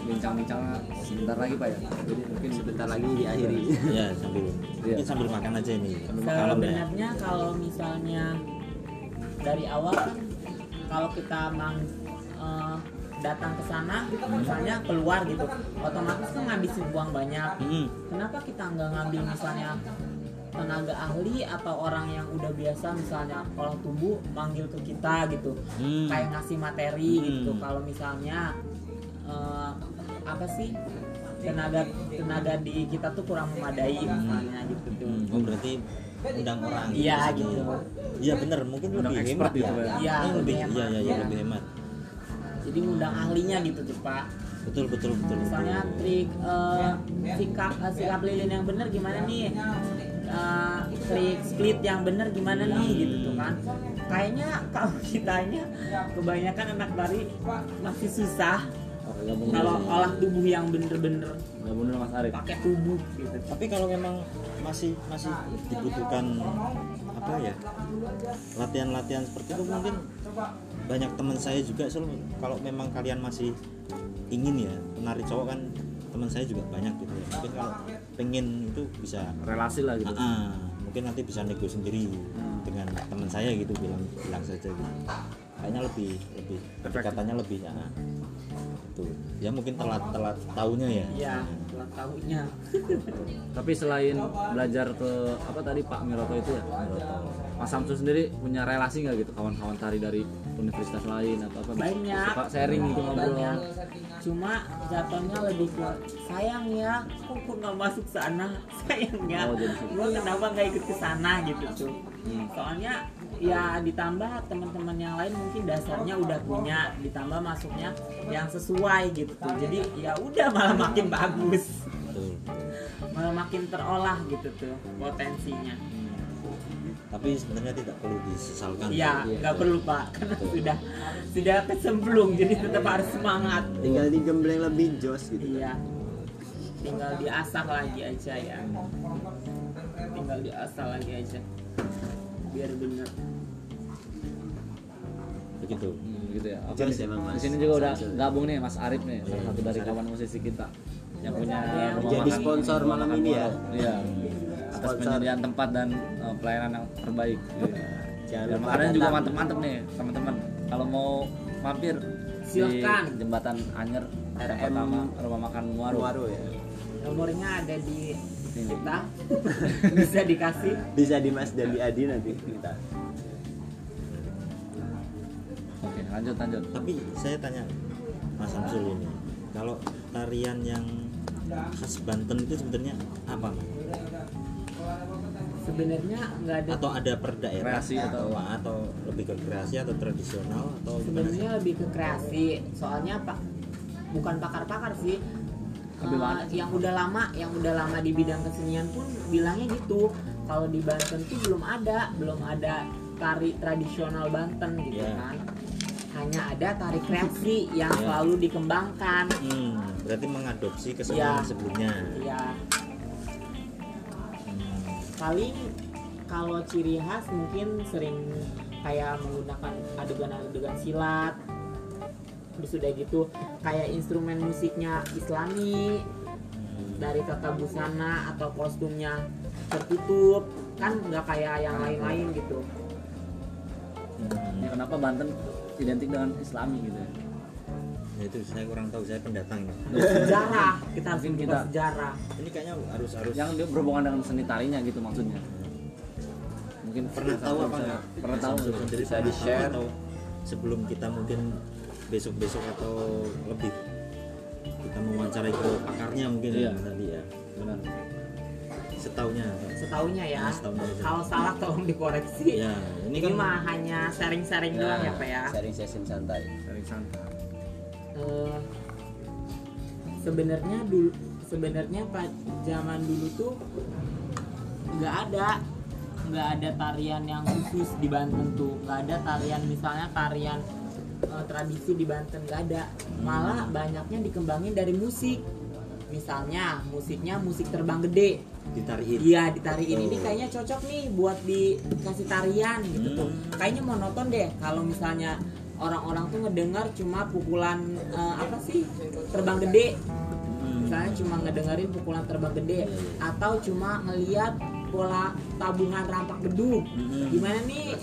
bincang-bincangnya sebentar lagi pak ya. Jadi mungkin sebentar lagi diakhiri. Ya sambil. Mungkin sambil makan aja ini. Ya? Sebenarnya kalau misalnya dari awal kan kalau kita mang eh, datang ke sana misalnya keluar gitu otomatis kan ngabisin uang banyak. Mm-mm. kenapa kita nggak ngambil misalnya tenaga ahli atau orang yang udah biasa misalnya olah tubuh manggil ke kita gitu Hmm. kayak ngasih materi Hmm. gitu kalau misalnya eh, apa sih tenaga tenaga di kita tuh kurang memadai misalnya gitu tuh Hmm, oh berarti undang orang Iya, ke sini. gitu. iya bener mungkin Undang lebih hemat gitu, ya Pak. Iya, lebih lebih iya hemat. iya iya Iya. lebih hemat jadi ngundang ahlinya gitu tuh pak betul betul betul misalnya trik eh, sikap eh, sikap lilin yang bener gimana nih Eh, trik split yang bener gimana nih gitu tuh kan. Kayaknya kalau *laughs* kitanya kebanyakan anak tari masih susah gabung kalau olah tubuh yang bener-bener Gabung dulu Mas Arif. pakai tubuh gitu. Tapi kalau memang masih masih dibutuhkan apa ya latihan-latihan seperti itu mungkin banyak teman saya juga kalau memang kalian masih ingin ya penari cowok kan teman saya juga banyak gitu ya. Mungkin kalau pengen itu bisa relasi lah gitu. Ah, mungkin nanti bisa nego sendiri dengan teman saya gitu bilang bilang saja gitu kayaknya lebih lebih pendekatannya lebih ya itu ya mungkin telat telat tahunya ya ya ulang tahunnya Tapi selain belajar ke apa tadi Pak Miroto itu ya, Miroto. Mas Samsul sendiri punya relasi nggak gitu kawan-kawan tari dari universitas lain atau apa? Banyak. Suka sharing gitu ngobrol. banyak cuma jatuhnya lebih ke sayang ya kok gua nggak masuk sana? *laughs* Sayang ya Oh, gitu. gue kenapa nggak ikut ke sana gitu? Tuh soalnya ya ditambah teman-teman yang lain mungkin dasarnya udah punya ditambah masuknya yang sesuai gitu. Tuh jadi ya udah malah makin bagus. Malah makin terolah gitu tuh potensinya tapi sebenarnya tidak perlu disesalkan Iya, nggak perlu pak, karena sudah sudah kecemplung, jadi tetap harus semangat. tinggal digembleng lebih jos gitu Iya, tinggal diasah lagi aja ya. Tinggal diasah lagi aja, biar bener. begitu Hmm, gitu ya. Oke, emang, Mas. Di sini juga udah gabung nih Mas Arif nih, salah satu dari kawan musisi kita yang punya rumah Jadi makan- sponsor malam ini ya? Iya. Atas penyediaan tempat dan uh, pelayanan yang terbaik. Iya. Jangan Dan juga mantep-mantep nih teman-teman. Kalau mau mampir Silakan. di jembatan Anyer RM pertama rumah makan Muaru. Waru ya Nomornya ada di kita, *laughs* bisa dikasih. bisa di Mas dan di Adi nanti kita Oke, lanjut lanjut. tapi saya tanya Mas Samsul ini kalau tarian yang khas Banten itu sebenarnya apa Mas? Sebenarnya nggak ada atau ada per daerah Kreasi atau- atau lebih ke kreasi atau tradisional atau sebenarnya lebih ke kreasi soalnya pak bukan pakar-pakar sih sih. yang udah lama yang udah lama di bidang kesenian pun bilangnya gitu kalau di Banten tuh belum ada belum ada tari tradisional Banten gitu Iya. kan hanya ada tari kreasi yang Iya. selalu dikembangkan Hmm, berarti mengadopsi kesenian Iya. sebelumnya. ya Hmm, paling kalau ciri khas mungkin sering kayak menggunakan adegan-adegan silat terus udah gitu kayak instrumen musiknya islami dari tata busana atau kostumnya tertutup kan nggak kayak yang lain-lain gitu Ya, kenapa Banten identik dengan Islami gitu ya? Ya itu saya kurang tahu saya pendatang ya. sejarah kita harus Mungkin kita sejarah ini kayaknya harus harus Yang dia berhubungan dengan seni tarinya gitu maksudnya. Mungkin pernah tahu apa enggak Pernah tahu Bisa pernah tahu di-share. atau sebelum kita mungkin besok besok atau lebih kita mewawancarai ke pakarnya mungkin Iya. ya tadi ya Benar. setaunya setaunya ya Ah, setahun aja. kalau salah tolong dikoreksi ya ini, ini kan mah hanya sharing-sharing doang ya pak ya sharing session santai Dari santai. Eh, sebenarnya dulu sebenarnya pak zaman dulu tuh nggak ada nggak ada tarian yang khusus di Banten tuh nggak ada tarian misalnya tarian eh, tradisi di Banten nggak ada malah banyaknya dikembangin dari musik misalnya musiknya musik terbang gede ditariin Iya ditariin ini Oh. kayaknya cocok nih buat dikasih tarian gitu tuh. Hmm. Kayaknya monoton deh kalau misalnya orang-orang tuh ngedengar cuma pukulan eh, apa sih terbang gede. Hmm. Misalnya cuma ngedengerin pukulan terbang gede atau cuma ngeliat pola tabungan rampak beduk. Hmm. Gimana nih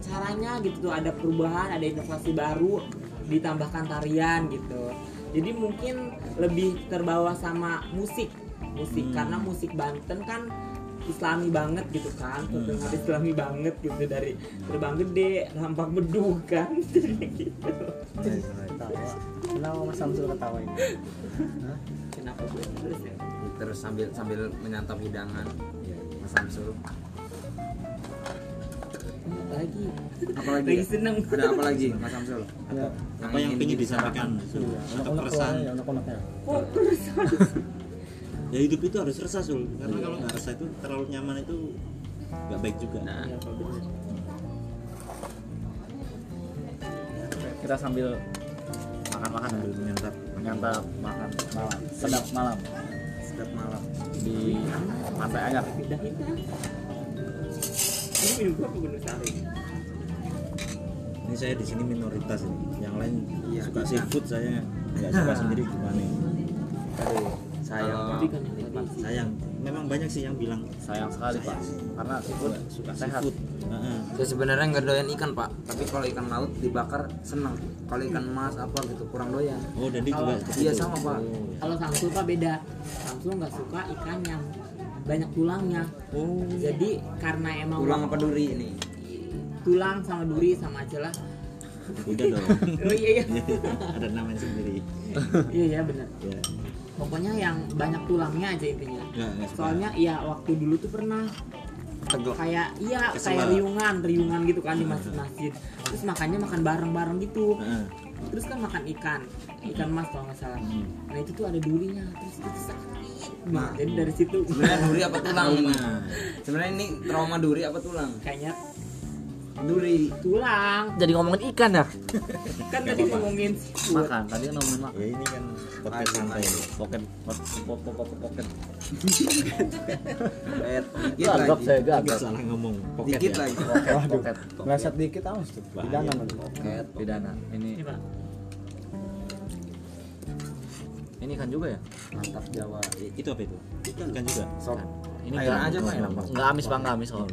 caranya gitu tuh ada perubahan, ada inovasi baru ditambahkan tarian gitu. Jadi mungkin lebih terbawa sama musik musik Hmm. karena musik Banten kan islami banget gitu kan Hmm. terdengar islami banget gitu dari terbang gede rampak beduk kan *laughs* gitu. Kenapa mas Samsul ketawa ini? Kenapa gue terus ya? Terus sambil sambil menyantap hidangan. Mas Samsul lagi apalagi? Lagi ya? seneng. Ada apa lagi Mas Samsul apa yang ingin disampaikan? Atau keresahan. kok terus ya hidup itu harus resah sul karena kalau nggak resah itu terlalu nyaman itu nggak baik juga. Nah, Ya. Kita sambil makan-makan sambil menyantap menyantap makan malam. Sedap malam. Sedap malam. Di pantai anyar. Ini minum gua apa gunung sari? Ini saya di sini minoritas ini. Yang lain Iya, suka seafood saya nggak suka *laughs* sendiri. Gimana aduh sayang kan yang tadi sayang. Memang banyak sih yang bilang sayang sekali pak. Karena seafood suka sehat. Seafood. Heeh. saya sebenarnya nggak doyan ikan pak. Tapi kalau ikan laut dibakar seneng kalau ikan emas apa gitu kurang doyan. Oh dan dia juga iya sama pak. Kalau Samsul pak beda. Samsul nggak suka ikan yang banyak tulangnya. Oh. Jadi karena emang tulang apa duri ini? Tulang sama duri sama aja lah. Udah dong. *laughs* Oh iya iya. *laughs* Ada namanya sendiri. Iya iya benar. Ya pokoknya yang banyak tulangnya aja intinya. Nggak suka. soalnya iya waktu dulu tuh pernah tegel kayak iya kayak riungan riungan gitu kan di masjid-masjid. Terus makannya makan bareng-bareng gitu. Terus kan makan ikan ikan mas kalau nggak salah. Hmm. nah itu tuh ada durinya terus itu sakit. Nah. jadi dari situ. sebenarnya duri apa tulang? Nah, *laughs* sebenarnya ini trauma duri apa tulang? Kayaknya duri. Tulang. Jadi ngomongin ikan ya? Kan tadi ngomongin makan tadi kan ngomongin makan. Ya ini kan podcast santai. pocket pocket pocket pocket *laughs* gagap saya Agak gagap salah ngomong. Pocket dikit ya. lagi. Pocket meleset dikit awas tuh. Bahaya. pidana nanti. Pocket, pidana. Ini. Ini, kan juga ya? Mantap Jawa. Itu apa itu? Ikan. Kan juga? Sop. Ini aja, Pak, enak, Pak. nggak amis pak. Nggak amis kalau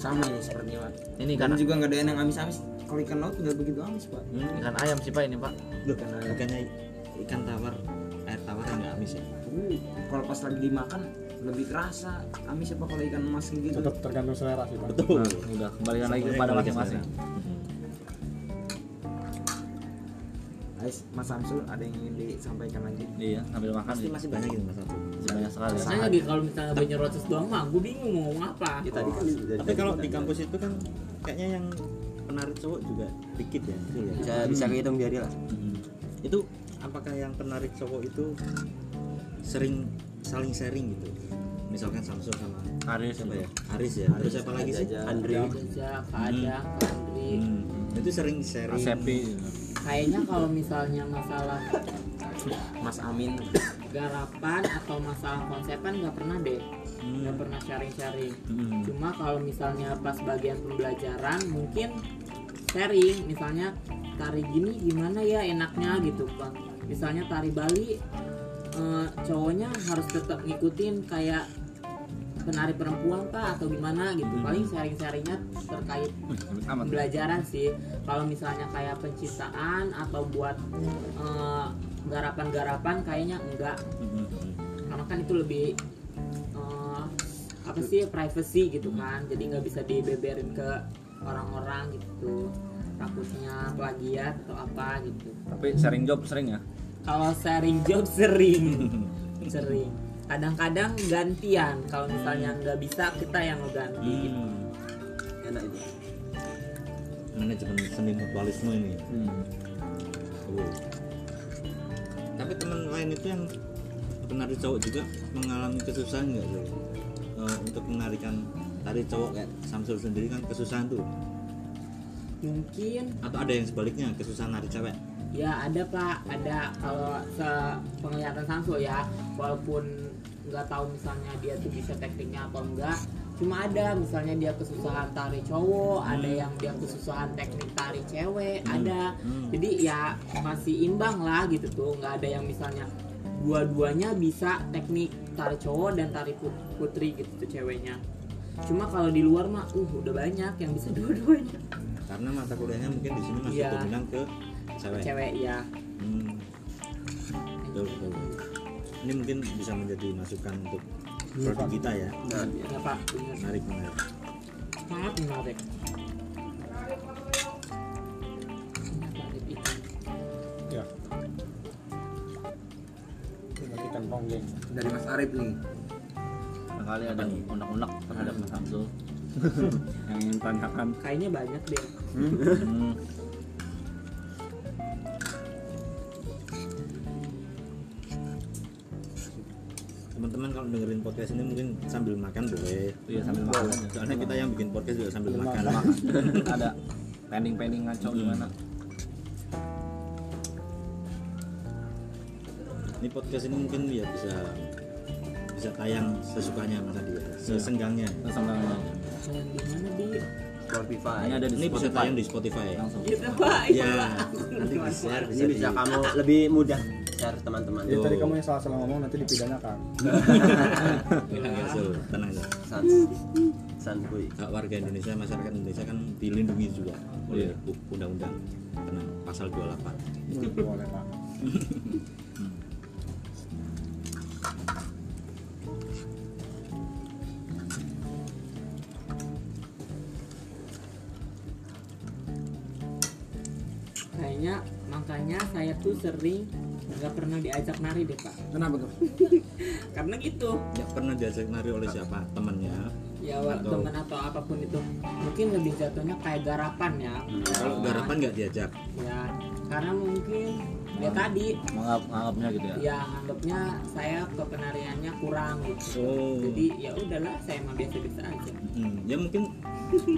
sama ini sepertinya pak. Ini ikan juga nggak doyan yang amis-amis. Kalau ikan laut nggak begitu amis pak. Hmm. ikan ayam sih pak ini pak. Loh, ikannya ikan tawar air tawar yang nggak amis ya? Uh, kalau pas lagi dimakan lebih kerasa amis apa kalau ikan emas gitu? Tetap tergantung selera sih pak. Betul. Nah, udah kembalikan lagi kepada kembali ke masing-masing. Ais, Mas Samsul ada yang ingin disampaikan lagi? Iya sambil makan pasti masih banyak gitu mas Abdul. Masih banyak sekali. Saya lagi kalau misalnya banyak roces doang mah gue bingung mau ngomong apa. Ya tadi kan tapi kalau di kampus itu kan kayaknya yang penarik cowok juga dikit ya ya. Bisa bisa kehitung jari lah Mhm. itu apakah yang penarik cowok itu sering saling sharing gitu? Misalkan Samsul sama Aris siapa ya? Aris ya. Terus siapa lagi sih? Andri Kerja, Kadang, Andri Hmm, itu sering sharing. Asepi. Kayaknya kalau misalnya masalah Mas Amin. Garapan atau masalah konsepan nggak pernah deh nggak pernah sharing-sharing. Hmm. cuma kalau misalnya pas bagian pembelajaran mungkin sharing. Misalnya tari gini gimana ya enaknya gitu pak misalnya tari Bali eh, cowoknya harus tetap ngikutin kayak penari perempuan kah atau gimana gitu. Paling sharing-sharingnya terkait amat pembelajaran sih. Kalau misalnya kayak penciptaan atau buat eh, garapan-garapan kayaknya enggak. Hmm. karena kan itu lebih eh, apa sih privacy gitu kan. Jadi nggak bisa dibeberin ke orang-orang gitu. Takutnya plagiat atau apa gitu. Tapi sharing job sering ya? Kalau sharing job sering. *laughs* Sering. Kadang-kadang gantian. Kalau misalnya nggak bisa kita yang ngeganti gitu. Hmm. enak itu. Manajemen seni mutualisme ini. Hmm. Oh. Tapi teman lain itu yang penari cowok juga mengalami kesusahan nggak sih Eh, untuk menarikan tari cowok kayak Samsul sendiri kan kesusahan tuh. Mungkin. Atau ada yang sebaliknya kesusahan nari cewek? Ya ada pak, ada kalau penglihatan Samsul ya, walaupun nggak tahu misalnya dia tuh bisa tekniknya atau enggak, cuma ada misalnya dia kesusahan tari cowok, ada yang dia kesusahan teknik tari cewek, ada, Hmm. jadi ya masih imbang lah gitu tuh, nggak ada yang misalnya dua-duanya bisa teknik tari cowok dan tari put- putri gitu tuh ceweknya. Cuma kalau di luar mah, uh udah banyak yang bisa *laughs* dua-duanya. karena mata kuliahnya mungkin di sini masih Iya. dominan ke cewek, Cewek ya. Hmm. Betul, betul. ini mungkin bisa menjadi masukan untuk produk kita ya nah Ya pak, menarik menarik sangat menarik. Ya. Ikan ponggeng. dari Mas Arif nih Barangkali ada unek-unek terhadap Mas Samsul *laughs* yang ingin tanyakan. Kayaknya banyak deh. Hmm. Teman-teman kalau dengerin podcast ini mungkin sambil makan boleh Iya sambil makan. soalnya kita yang bikin podcast juga sambil makan *laughs* ada pending-pending ngaco gimana? ini podcast ini mungkin ya bisa bisa tayang sesukanya mas Adi ya sesenggangnya Terus sambil Yang di mana di? Spotify ini ada di ini bisa Spotify. tayang di Spotify langsung. Gitu pak. ya nanti di share ini bisa di- kamu lebih mudah share teman-teman Jadi tadi kamu yang salah-salah ngomong nanti dipidanakan. Tenang ya, Sul. tenang ya. sans santuy Hak warga Indonesia masyarakat Indonesia kan dilindungi juga oleh u- undang-undang karena pasal 28 Hmm, Boleh pak. Kayaknya makanya saya tuh sering nggak pernah diajak nari deh pak. kenapa tuh *laughs* Karena gitu. ya pernah diajak nari oleh siapa temannya Ya Atau- teman atau apa pun itu mungkin lebih jatuhnya kayak garapan ya. kalau garapan nggak diajak Ya karena mungkin ya tadi Menganggap, menganggapnya gitu ya. ya anggapnya saya kepenariannya kurang gitu. oh Jadi ya udahlah saya mah biasa-biasa aja. Hmm, ya mungkin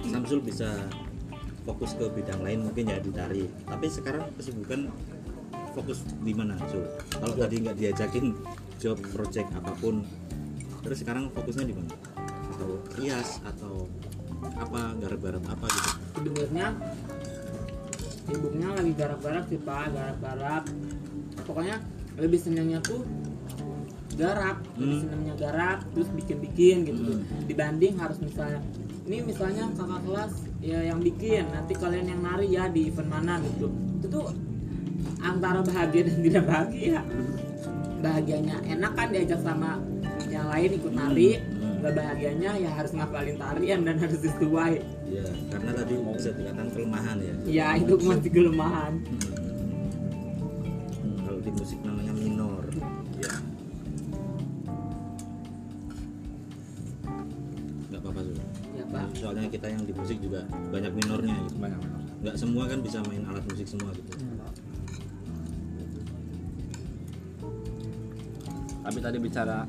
Samsul bisa fokus ke bidang lain mungkin ya di tari tapi sekarang kesibukan fokus di mana Sul kalau tadi nggak diajakin job project apa pun terus sekarang fokusnya di mana atau rias atau apa garap-garap apa gitu sebenarnya sibuknya lagi garap-garap sih pak garap-garap pokoknya lebih senangnya tuh garap lebih Hmm. senangnya garap terus bikin-bikin gitu. Hmm. dibanding harus misalnya ini misalnya kakak kelas ya yang bikin nanti kalian yang nari ya di event mana gitu itu tuh antara bahagia dan tidak bahagia. Bahagianya enak kan diajak sama yang lain ikut nari. Hmm. nggak bahagianya ya harus ngapalin tarian dan harus sesuai ya karena tadi bisa dikatakan kelemahan ya. Ya itu masih kelemahan. Hmm, kalau di musik namanya minor. Ya nggak apa-apa Sul. ya pak. Soalnya kita yang di musik juga banyak minornya gitu. Banyak. nggak semua kan bisa main alat musik semua gitu Tapi tadi bicara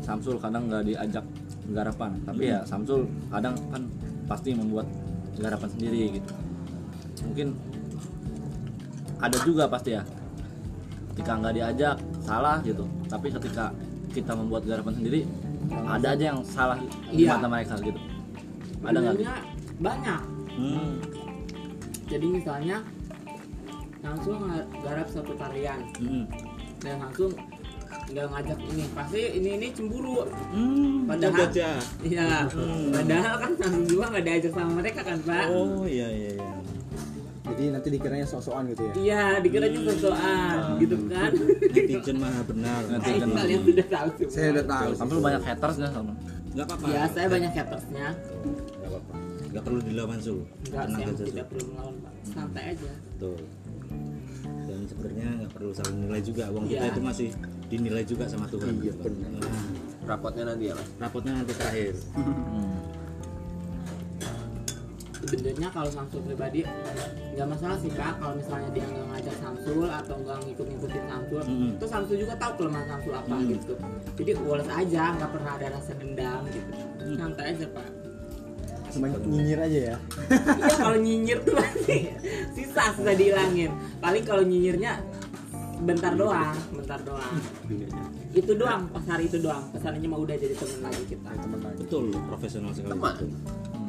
Samsul kadang nggak diajak garapan, tapi ya Samsul kadang kan pasti membuat garapan sendiri gitu. Mungkin ada juga pasti ya. Ketika nggak diajak, salah gitu tapi ketika kita membuat garapan sendiri ada aja yang salah di Iya. mata mereka gitu ada nggak Sebenarnya banyak hmm. jadi misalnya langsung garap satu tarian Hmm. dan langsung nggak ngajak ini pasti ini ini cemburu Hmm. Padahal- aja. iya padahal kan langsung juga nggak diajak sama mereka kan pak Oh iya iya iya. Jadi nanti dikiranya sok-sokan gitu ya. iya dikiranya sesuatu gitu kan Netizen mah benar. *laughs* Netizen. kalian sudah tahu semua Saya udah tahu. Sampai banyak haters nggak sama Enggak apa-apa. ya saya banyak hatersnya Enggak apa-apa. Enggak perlu dilawan Sul. nggak saya aja tidak perlu melawan pak santai aja Betul. Dan sebenarnya nggak perlu saling nilai juga. Wong kita Iya. itu masih dinilai juga sama Tuhan. Iya, benar. Nah, rapotnya nanti ya mas rapotnya nanti terakhir. sebenarnya kalau Samsul pribadi nggak masalah sih pak kalau misalnya dia nggak ngajak Samsul atau nggak ngikut-ngikutin Samsul Mm-mm. itu Samsul juga tahu kelemahan Samsul apa Mm. gitu jadi woles aja nggak pernah ada rasa dendam gitu santai aja pak Cuma nyinyir aja ya. iya kalau nyinyir tuh pasti *laughs* sisa susah dihilangin paling kalau nyinyirnya bentar doang bentar doang itu doang pas hari itu doang pas harinya mah udah jadi temen lagi kita Teman lagi. Betul, profesional sekali. Teman. Betul.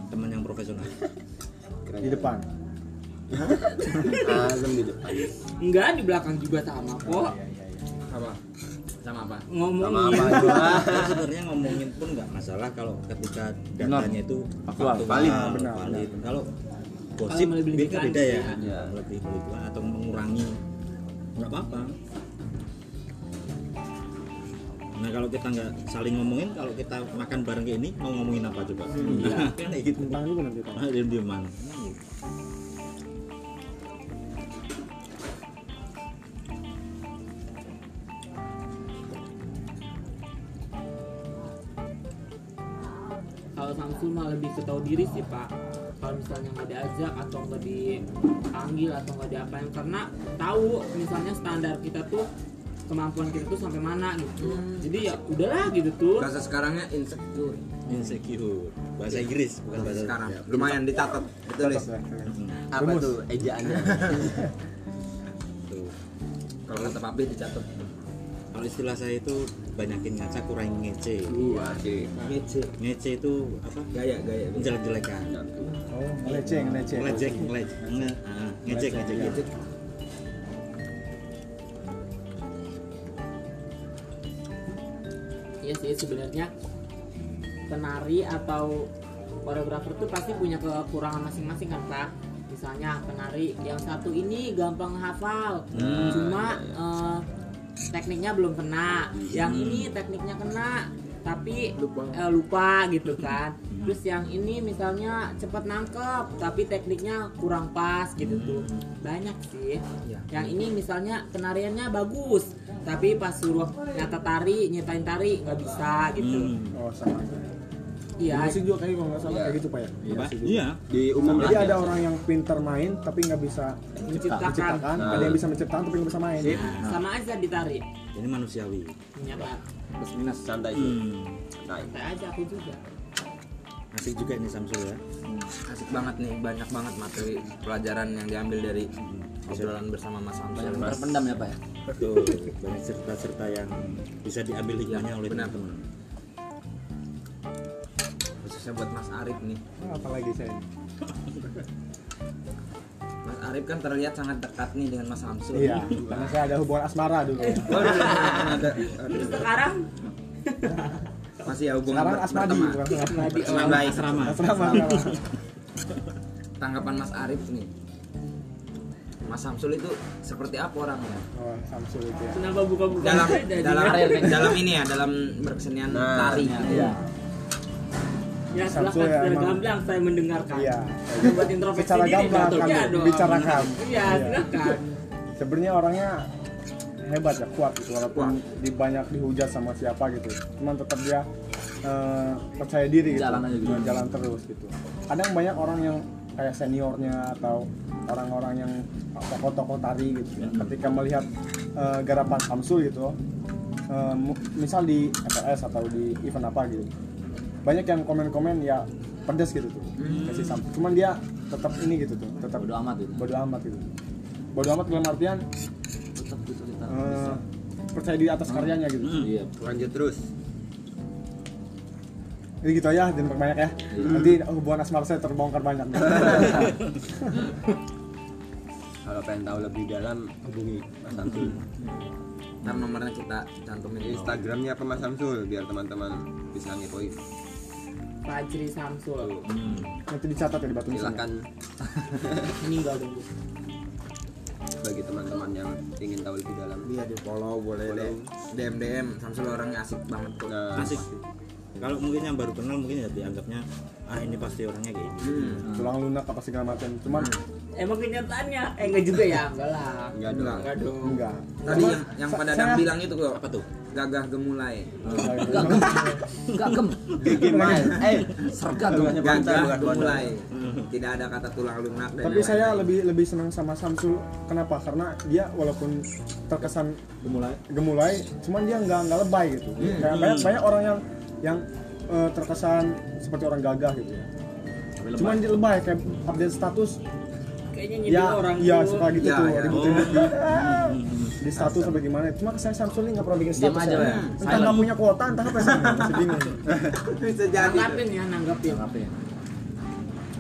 Teman yang profesional. Di depan. Azam di depan enggak di belakang juga sama kok Apa? Sama apa? ngomong sama apa juga sebenarnya ngomongin pun nggak masalah kalau ketika datanya itu Faktual. valid, Benar, valid. Kalau gosip beda beda ya, ya. lebih atau mengurangi nggak apa-apa. Nah kalau kita nggak saling ngomongin, kalau kita makan bareng kayak ini mau ngomongin apa coba? Iya, *laughs* kan kayak gitu. Tentang dulu nanti. Pak. Samsul mah lebih ke tahu diri sih pak kalau misalnya nggak diajak atau nggak dipanggil atau nggak diapain karena tahu misalnya standar kita tuh kemampuan kita tuh sampai mana gitu jadi ya udahlah gitu tuh Bahasa sekarangnya insecure. Insecure. Bahasa Inggris bukan bahasa Sekarang ya. lumayan dicatat. Betul Lis? apa tuh ejaannya *laughs* Tuh. Kalau kata papi dicatat. Kalau istilah saya itu banyakin ngaca kurangin ngece. Ngece. Ngece itu apa? Gaya gaya. Menjelek-jelekan. Oh, ngeleceh, ngeleceh. Ngelecek, ngelecek, nge, ah, ngecek, ngecek gitu. Iya sih sebenarnya penari atau koreografer tuh pasti punya kekurangan masing-masing kan pak misalnya penari yang satu ini gampang hafal Hmm. cuma eh, tekniknya belum kena yang ini tekniknya kena tapi Lupa. eh, lupa gitu kan terus yang ini misalnya cepat nangkep tapi tekniknya kurang pas gitu tuh banyak sih Iya. yang ini misalnya penariannya bagus tapi pas suruh nyata tari nyetain tari nggak bisa gitu Hmm. Oh, sama. Iya musik juga kayaknya kalau nggak salah Iya. kayak gitu pak ya. Iya. di umum lah Jadi ada orang yang pintar main tapi nggak bisa menciptakan menciptakan, Nah. ada yang bisa menciptakan tapi nggak bisa main. Sip, sama aja ditari Ini manusiawi. menyapa plus minus santai Hmm. nah santai aja aku juga Asik juga ini Samsul ya. Asik banget nih, banyak banget materi pelajaran yang diambil dari obrolan bersama Mas Samsul. terpendam ya pak ya Betul. Banyak cerita-cerita yang bisa diambil hikmahnya oleh teman-teman. Khususnya buat Mas Arif nih. Apalagi saya. Mas Arif kan terlihat sangat dekat nih dengan Mas Samsul. Iya, karena saya ada hubungan asmara dulu. ada. terus sekarang Masih ya hubungan Sekarang ber- asmadi, berteman. bukan asmadi. Baik. Asrama. Asrama. Tanggapan Mas Arif nih. Mas Samsul itu seperti apa orangnya? Oh, Samsul itu ya. kenapa buka-buka Dalam dalam dalam ini ya, dalam berkesenian Nah, tari. Iya. Ya Samsul silakan ya secara emang- gamblang saya mendengarkan Iya. Buat introspeksi Secara gamblang kan Iya dong. dibicarakan. iya Iya. silakan Sebenarnya orangnya hebat ya, kuat gitu walaupun di banyak dihujat sama siapa gitu. Cuman tetap dia eh, percaya diri gitu. Jalan aja gitu. Nah, Jalan terus gitu. Kadang banyak orang yang kayak seniornya atau orang-orang yang tokoh-tokoh tari gitu ya. Ketika melihat eh, garapan Samsul gitu, mu- misal di FLS atau di event apa gitu. Banyak yang komen-komen ya pedes gitu tuh. Kasih Samsul. Cuman dia tetap ini gitu tuh, tetap bodo amat gitu. bodo amat gitu. Bodo amat dalam artian tetap gitu kita eh, percaya diri atas karyanya gitu. Iya. lanjut terus. Jadi gitu aja jangan banyak ya. Nanti hubungan asmara saya terbongkar banyak. *laughs* Kalau pengen tahu lebih dalam hubungi Mas Samsul. Ntar nomornya kita cantumin. Di. Instagramnya apa Mas Samsul biar teman-teman bisa ngepoin Fajri Samsul. Nanti dicatat ya di batu nisan silakan *laughs* meninggal dulu. Bagi teman-teman yang ingin tahu lebih dalam. Iya di follow boleh deh DM DM Samsul orangnya asik banget kok nah. Asik. Kalau mungkin yang baru kenal mungkin ya dianggapnya ah ini pasti orangnya kayak gini. Hmm. tulang lunak apa segala macam. Cuman emang kenyataannya? Eh enggak juga ya? Enggak lah. Enggak dong. Enggak dong. Enggak tadi yang yang pada saya- bilang itu kok apa tuh? Gagah gemulai. Enggak gem. eh Serga gagah gemulai. Tidak ada kata tulang lunak dan tapi saya lebih lebih senang sama Samsul kenapa? Karena dia walaupun terkesan Gemulai. gemulai cuman dia nggak nggak lebay gitu. Kayak banyak banyak orang yang yang eh, terkesan seperti orang gagah gitu. Ya cuman dia lebay kayak update status kayaknya nyindir ya orang iya tuh. suka gitu Ya, tuh ya. ribut-ribut di, *laughs* di status sampai gimana cuma saya Samsul ini nggak pernah bikin Diam status aja, ya. ya. entah nggak punya kuota entah apa sih masih bingung *laughs* bisa jadi nanggapin ya nanggapin Apa ya?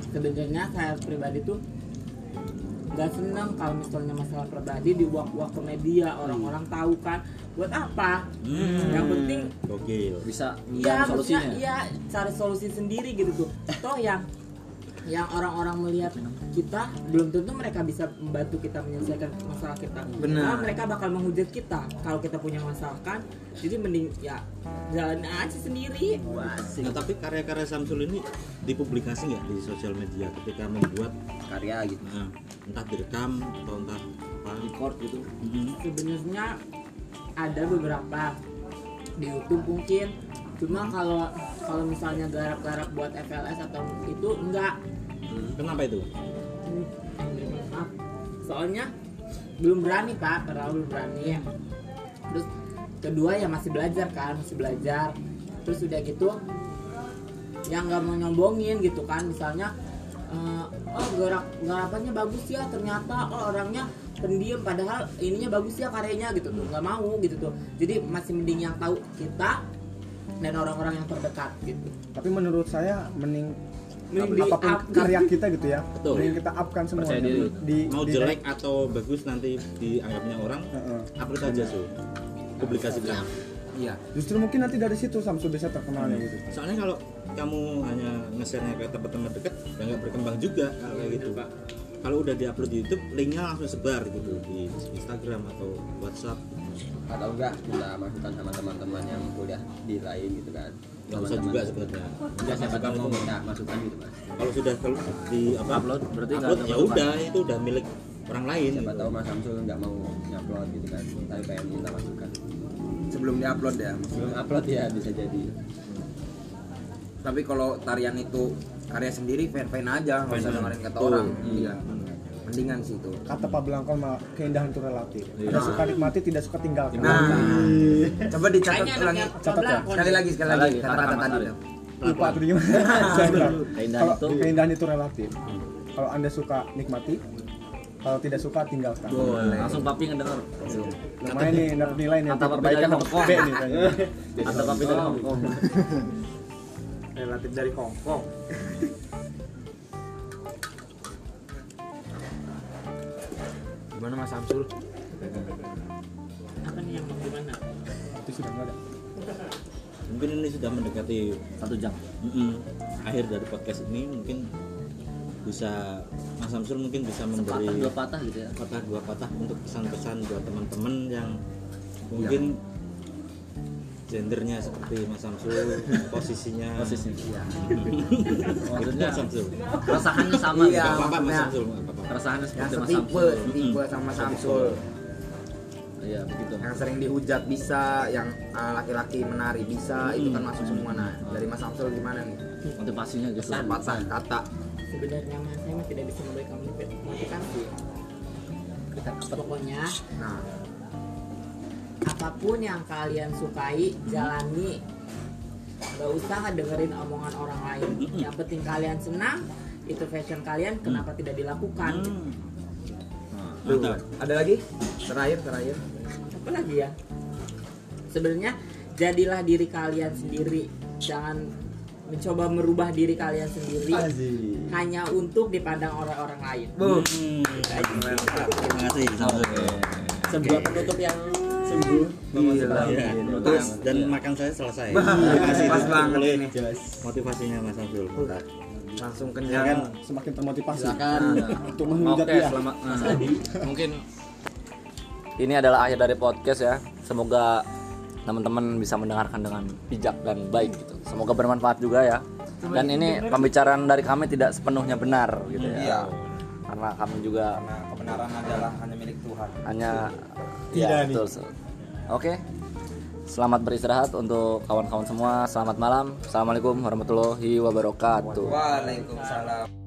sebenarnya saya pribadi tuh nggak senang kalau misalnya masalah pribadi diuak-uak ke media orang-orang tahu kan buat apa yang penting gokil Bisa maksudnya solusinya. iya cari solusi sendiri gitu tuh. Toh yang yang orang-orang melihat kita belum tentu mereka bisa membantu kita menyelesaikan masalah kita. Benar. Malah mereka bakal menghujat kita kalau kita punya masalah kan. Jadi mending ya jalan aja sendiri. nah tapi karya-karya Samsul ini dipublikasi nggak di sosial media ketika membuat karya gitu nah, entah direkam atau entah apa Record gitu. Mhm. Sebenarnya ada beberapa di YouTube mungkin. Cuma kalau kalau misalnya garap-garap buat FLS atau itu enggak. Kenapa itu? Maaf. soalnya belum berani pak. Terlalu belum berani terus kedua ya masih belajar kan. Masih belajar. Terus udah gitu yang nggak mau nyombongin gitu kan. Misalnya eh, oh gerak garapannya bagus ya ternyata. Oh orangnya pendiam padahal ininya bagus ya karyanya gitu tuh. Nggak mau gitu tuh. Jadi masih mending yang tahu kita dan orang-orang yang terdekat gitu. Tapi menurut saya mending Mending di apa pun up. karya kita gitu ya. Betul. mending kita upkan semua Percaya diri. di mau di- jelek atau bagus nanti dianggapnya orang Heeh. upload aja su. Publikasikan. Iya. Justru mungkin nanti dari situ Samsul bisa terkenalnya gitu. Soalnya kalau kamu hanya nge-share ke teman-teman dekat ya nggak berkembang juga kalau kayak gitu. Kalau udah diupload di YouTube linknya langsung sebar gitu di Instagram atau WhatsApp atau enggak minta masukan sama teman-teman yang kuliah di lain gitu kan? Nggak usah juga sebenarnya. Enggak siapa tahu mau minta masukan gitu mas. Kalau sudah di apa Upload, berarti nggak upload ya udah itu udah milik orang lain siapa gitu. tahu mas Samsul nggak mau ngupload gitu kan? Tapi pengen minta masukan sebelum diupload ya belum upload ya bisa jadi. Tapi kalau tarian itu karya sendiri fan fan aja nggak usah dengerin kata orang iya mendingan sih itu. Kata Pak Belangkon mah keindahan itu relatif. Iya. tidak suka nikmati tidak suka tinggalkan. Nah. Coba dicatat ulangi. Catat ya? Sekali lagi sekali lagi. Kata-kata tadi tuh. lupa tadi. *laughs* Keindahan kalau itu- keindahan itu relatif kalau anda suka nikmati kalau tidak suka tinggalkan. Boleh. Langsung papi ngedenger. lumayan nih dapat nilai nih Kata papi perbaikan Hongkong. Nih kayaknya. Ada papi dari Hongkong. relatif dari Hongkong gimana Mas Samsul? Apa nih yang mau gimana? Itu sudah nggak ada. Mungkin ini sudah mendekati Satu jam. mm-mm, akhir dari podcast ini mungkin bisa Mas Samsul mungkin bisa memberi Patah dua patah gitu ya. patah dua patah untuk pesan-pesan buat teman-teman yang mungkin gendernya seperti Mas Samsul posisinya Posisi. iya *laughs* Maksudnya Samsul keresahannya sama. Iya. gitu. Apa-apa Mas maksudnya- Samsul apa-apa. Keresahannya seperti Mas setipe Samsul. tipe sama Samsul Iya, begitu. yang sering dihujat bisa yang uh, laki-laki menari bisa itu kan masuk semua nah dari Mas Samsul gimana nih Motivasinya gitu. patah kata sebenarnya mas saya tidak bisa memberikan motivasi pokoknya nah apa pun yang kalian sukai jalani. Gak usah dengerin omongan orang lain. Yang penting kalian senang itu fashion kalian kenapa tidak dilakukan? Hmm. Nah, Tuh, ada lagi? Terakhir terakhir. Apa lagi ya? Sebenarnya jadilah diri kalian sendiri. Jangan mencoba merubah diri kalian sendiri hanya untuk dipandang orang-orang lain. Terima kasih. sebuah penutup yang sungguh Iya. Terus dan makan saya selesai. Terima kasih. Pas banget ini. Motivasinya Mas Abdul. Bentar. langsung kenyang. Semakin termotivasi. Silakan. Untuk menghujat oke dia. selamat. Nah. mungkin ini adalah akhir dari podcast ya. Semoga teman-teman bisa mendengarkan dengan bijak dan baik gitu. Semoga bermanfaat juga ya. Dan ini pembicaraan dari kami tidak sepenuhnya benar gitu ya. Iya. Karena kami juga karena kebenaran adalah hanya milik Tuhan. Hanya Tidak ya, nih. betul oke. Selamat beristirahat untuk kawan-kawan semua. Selamat malam. Assalamualaikum warahmatullahi wabarakatuh. Waalaikumsalam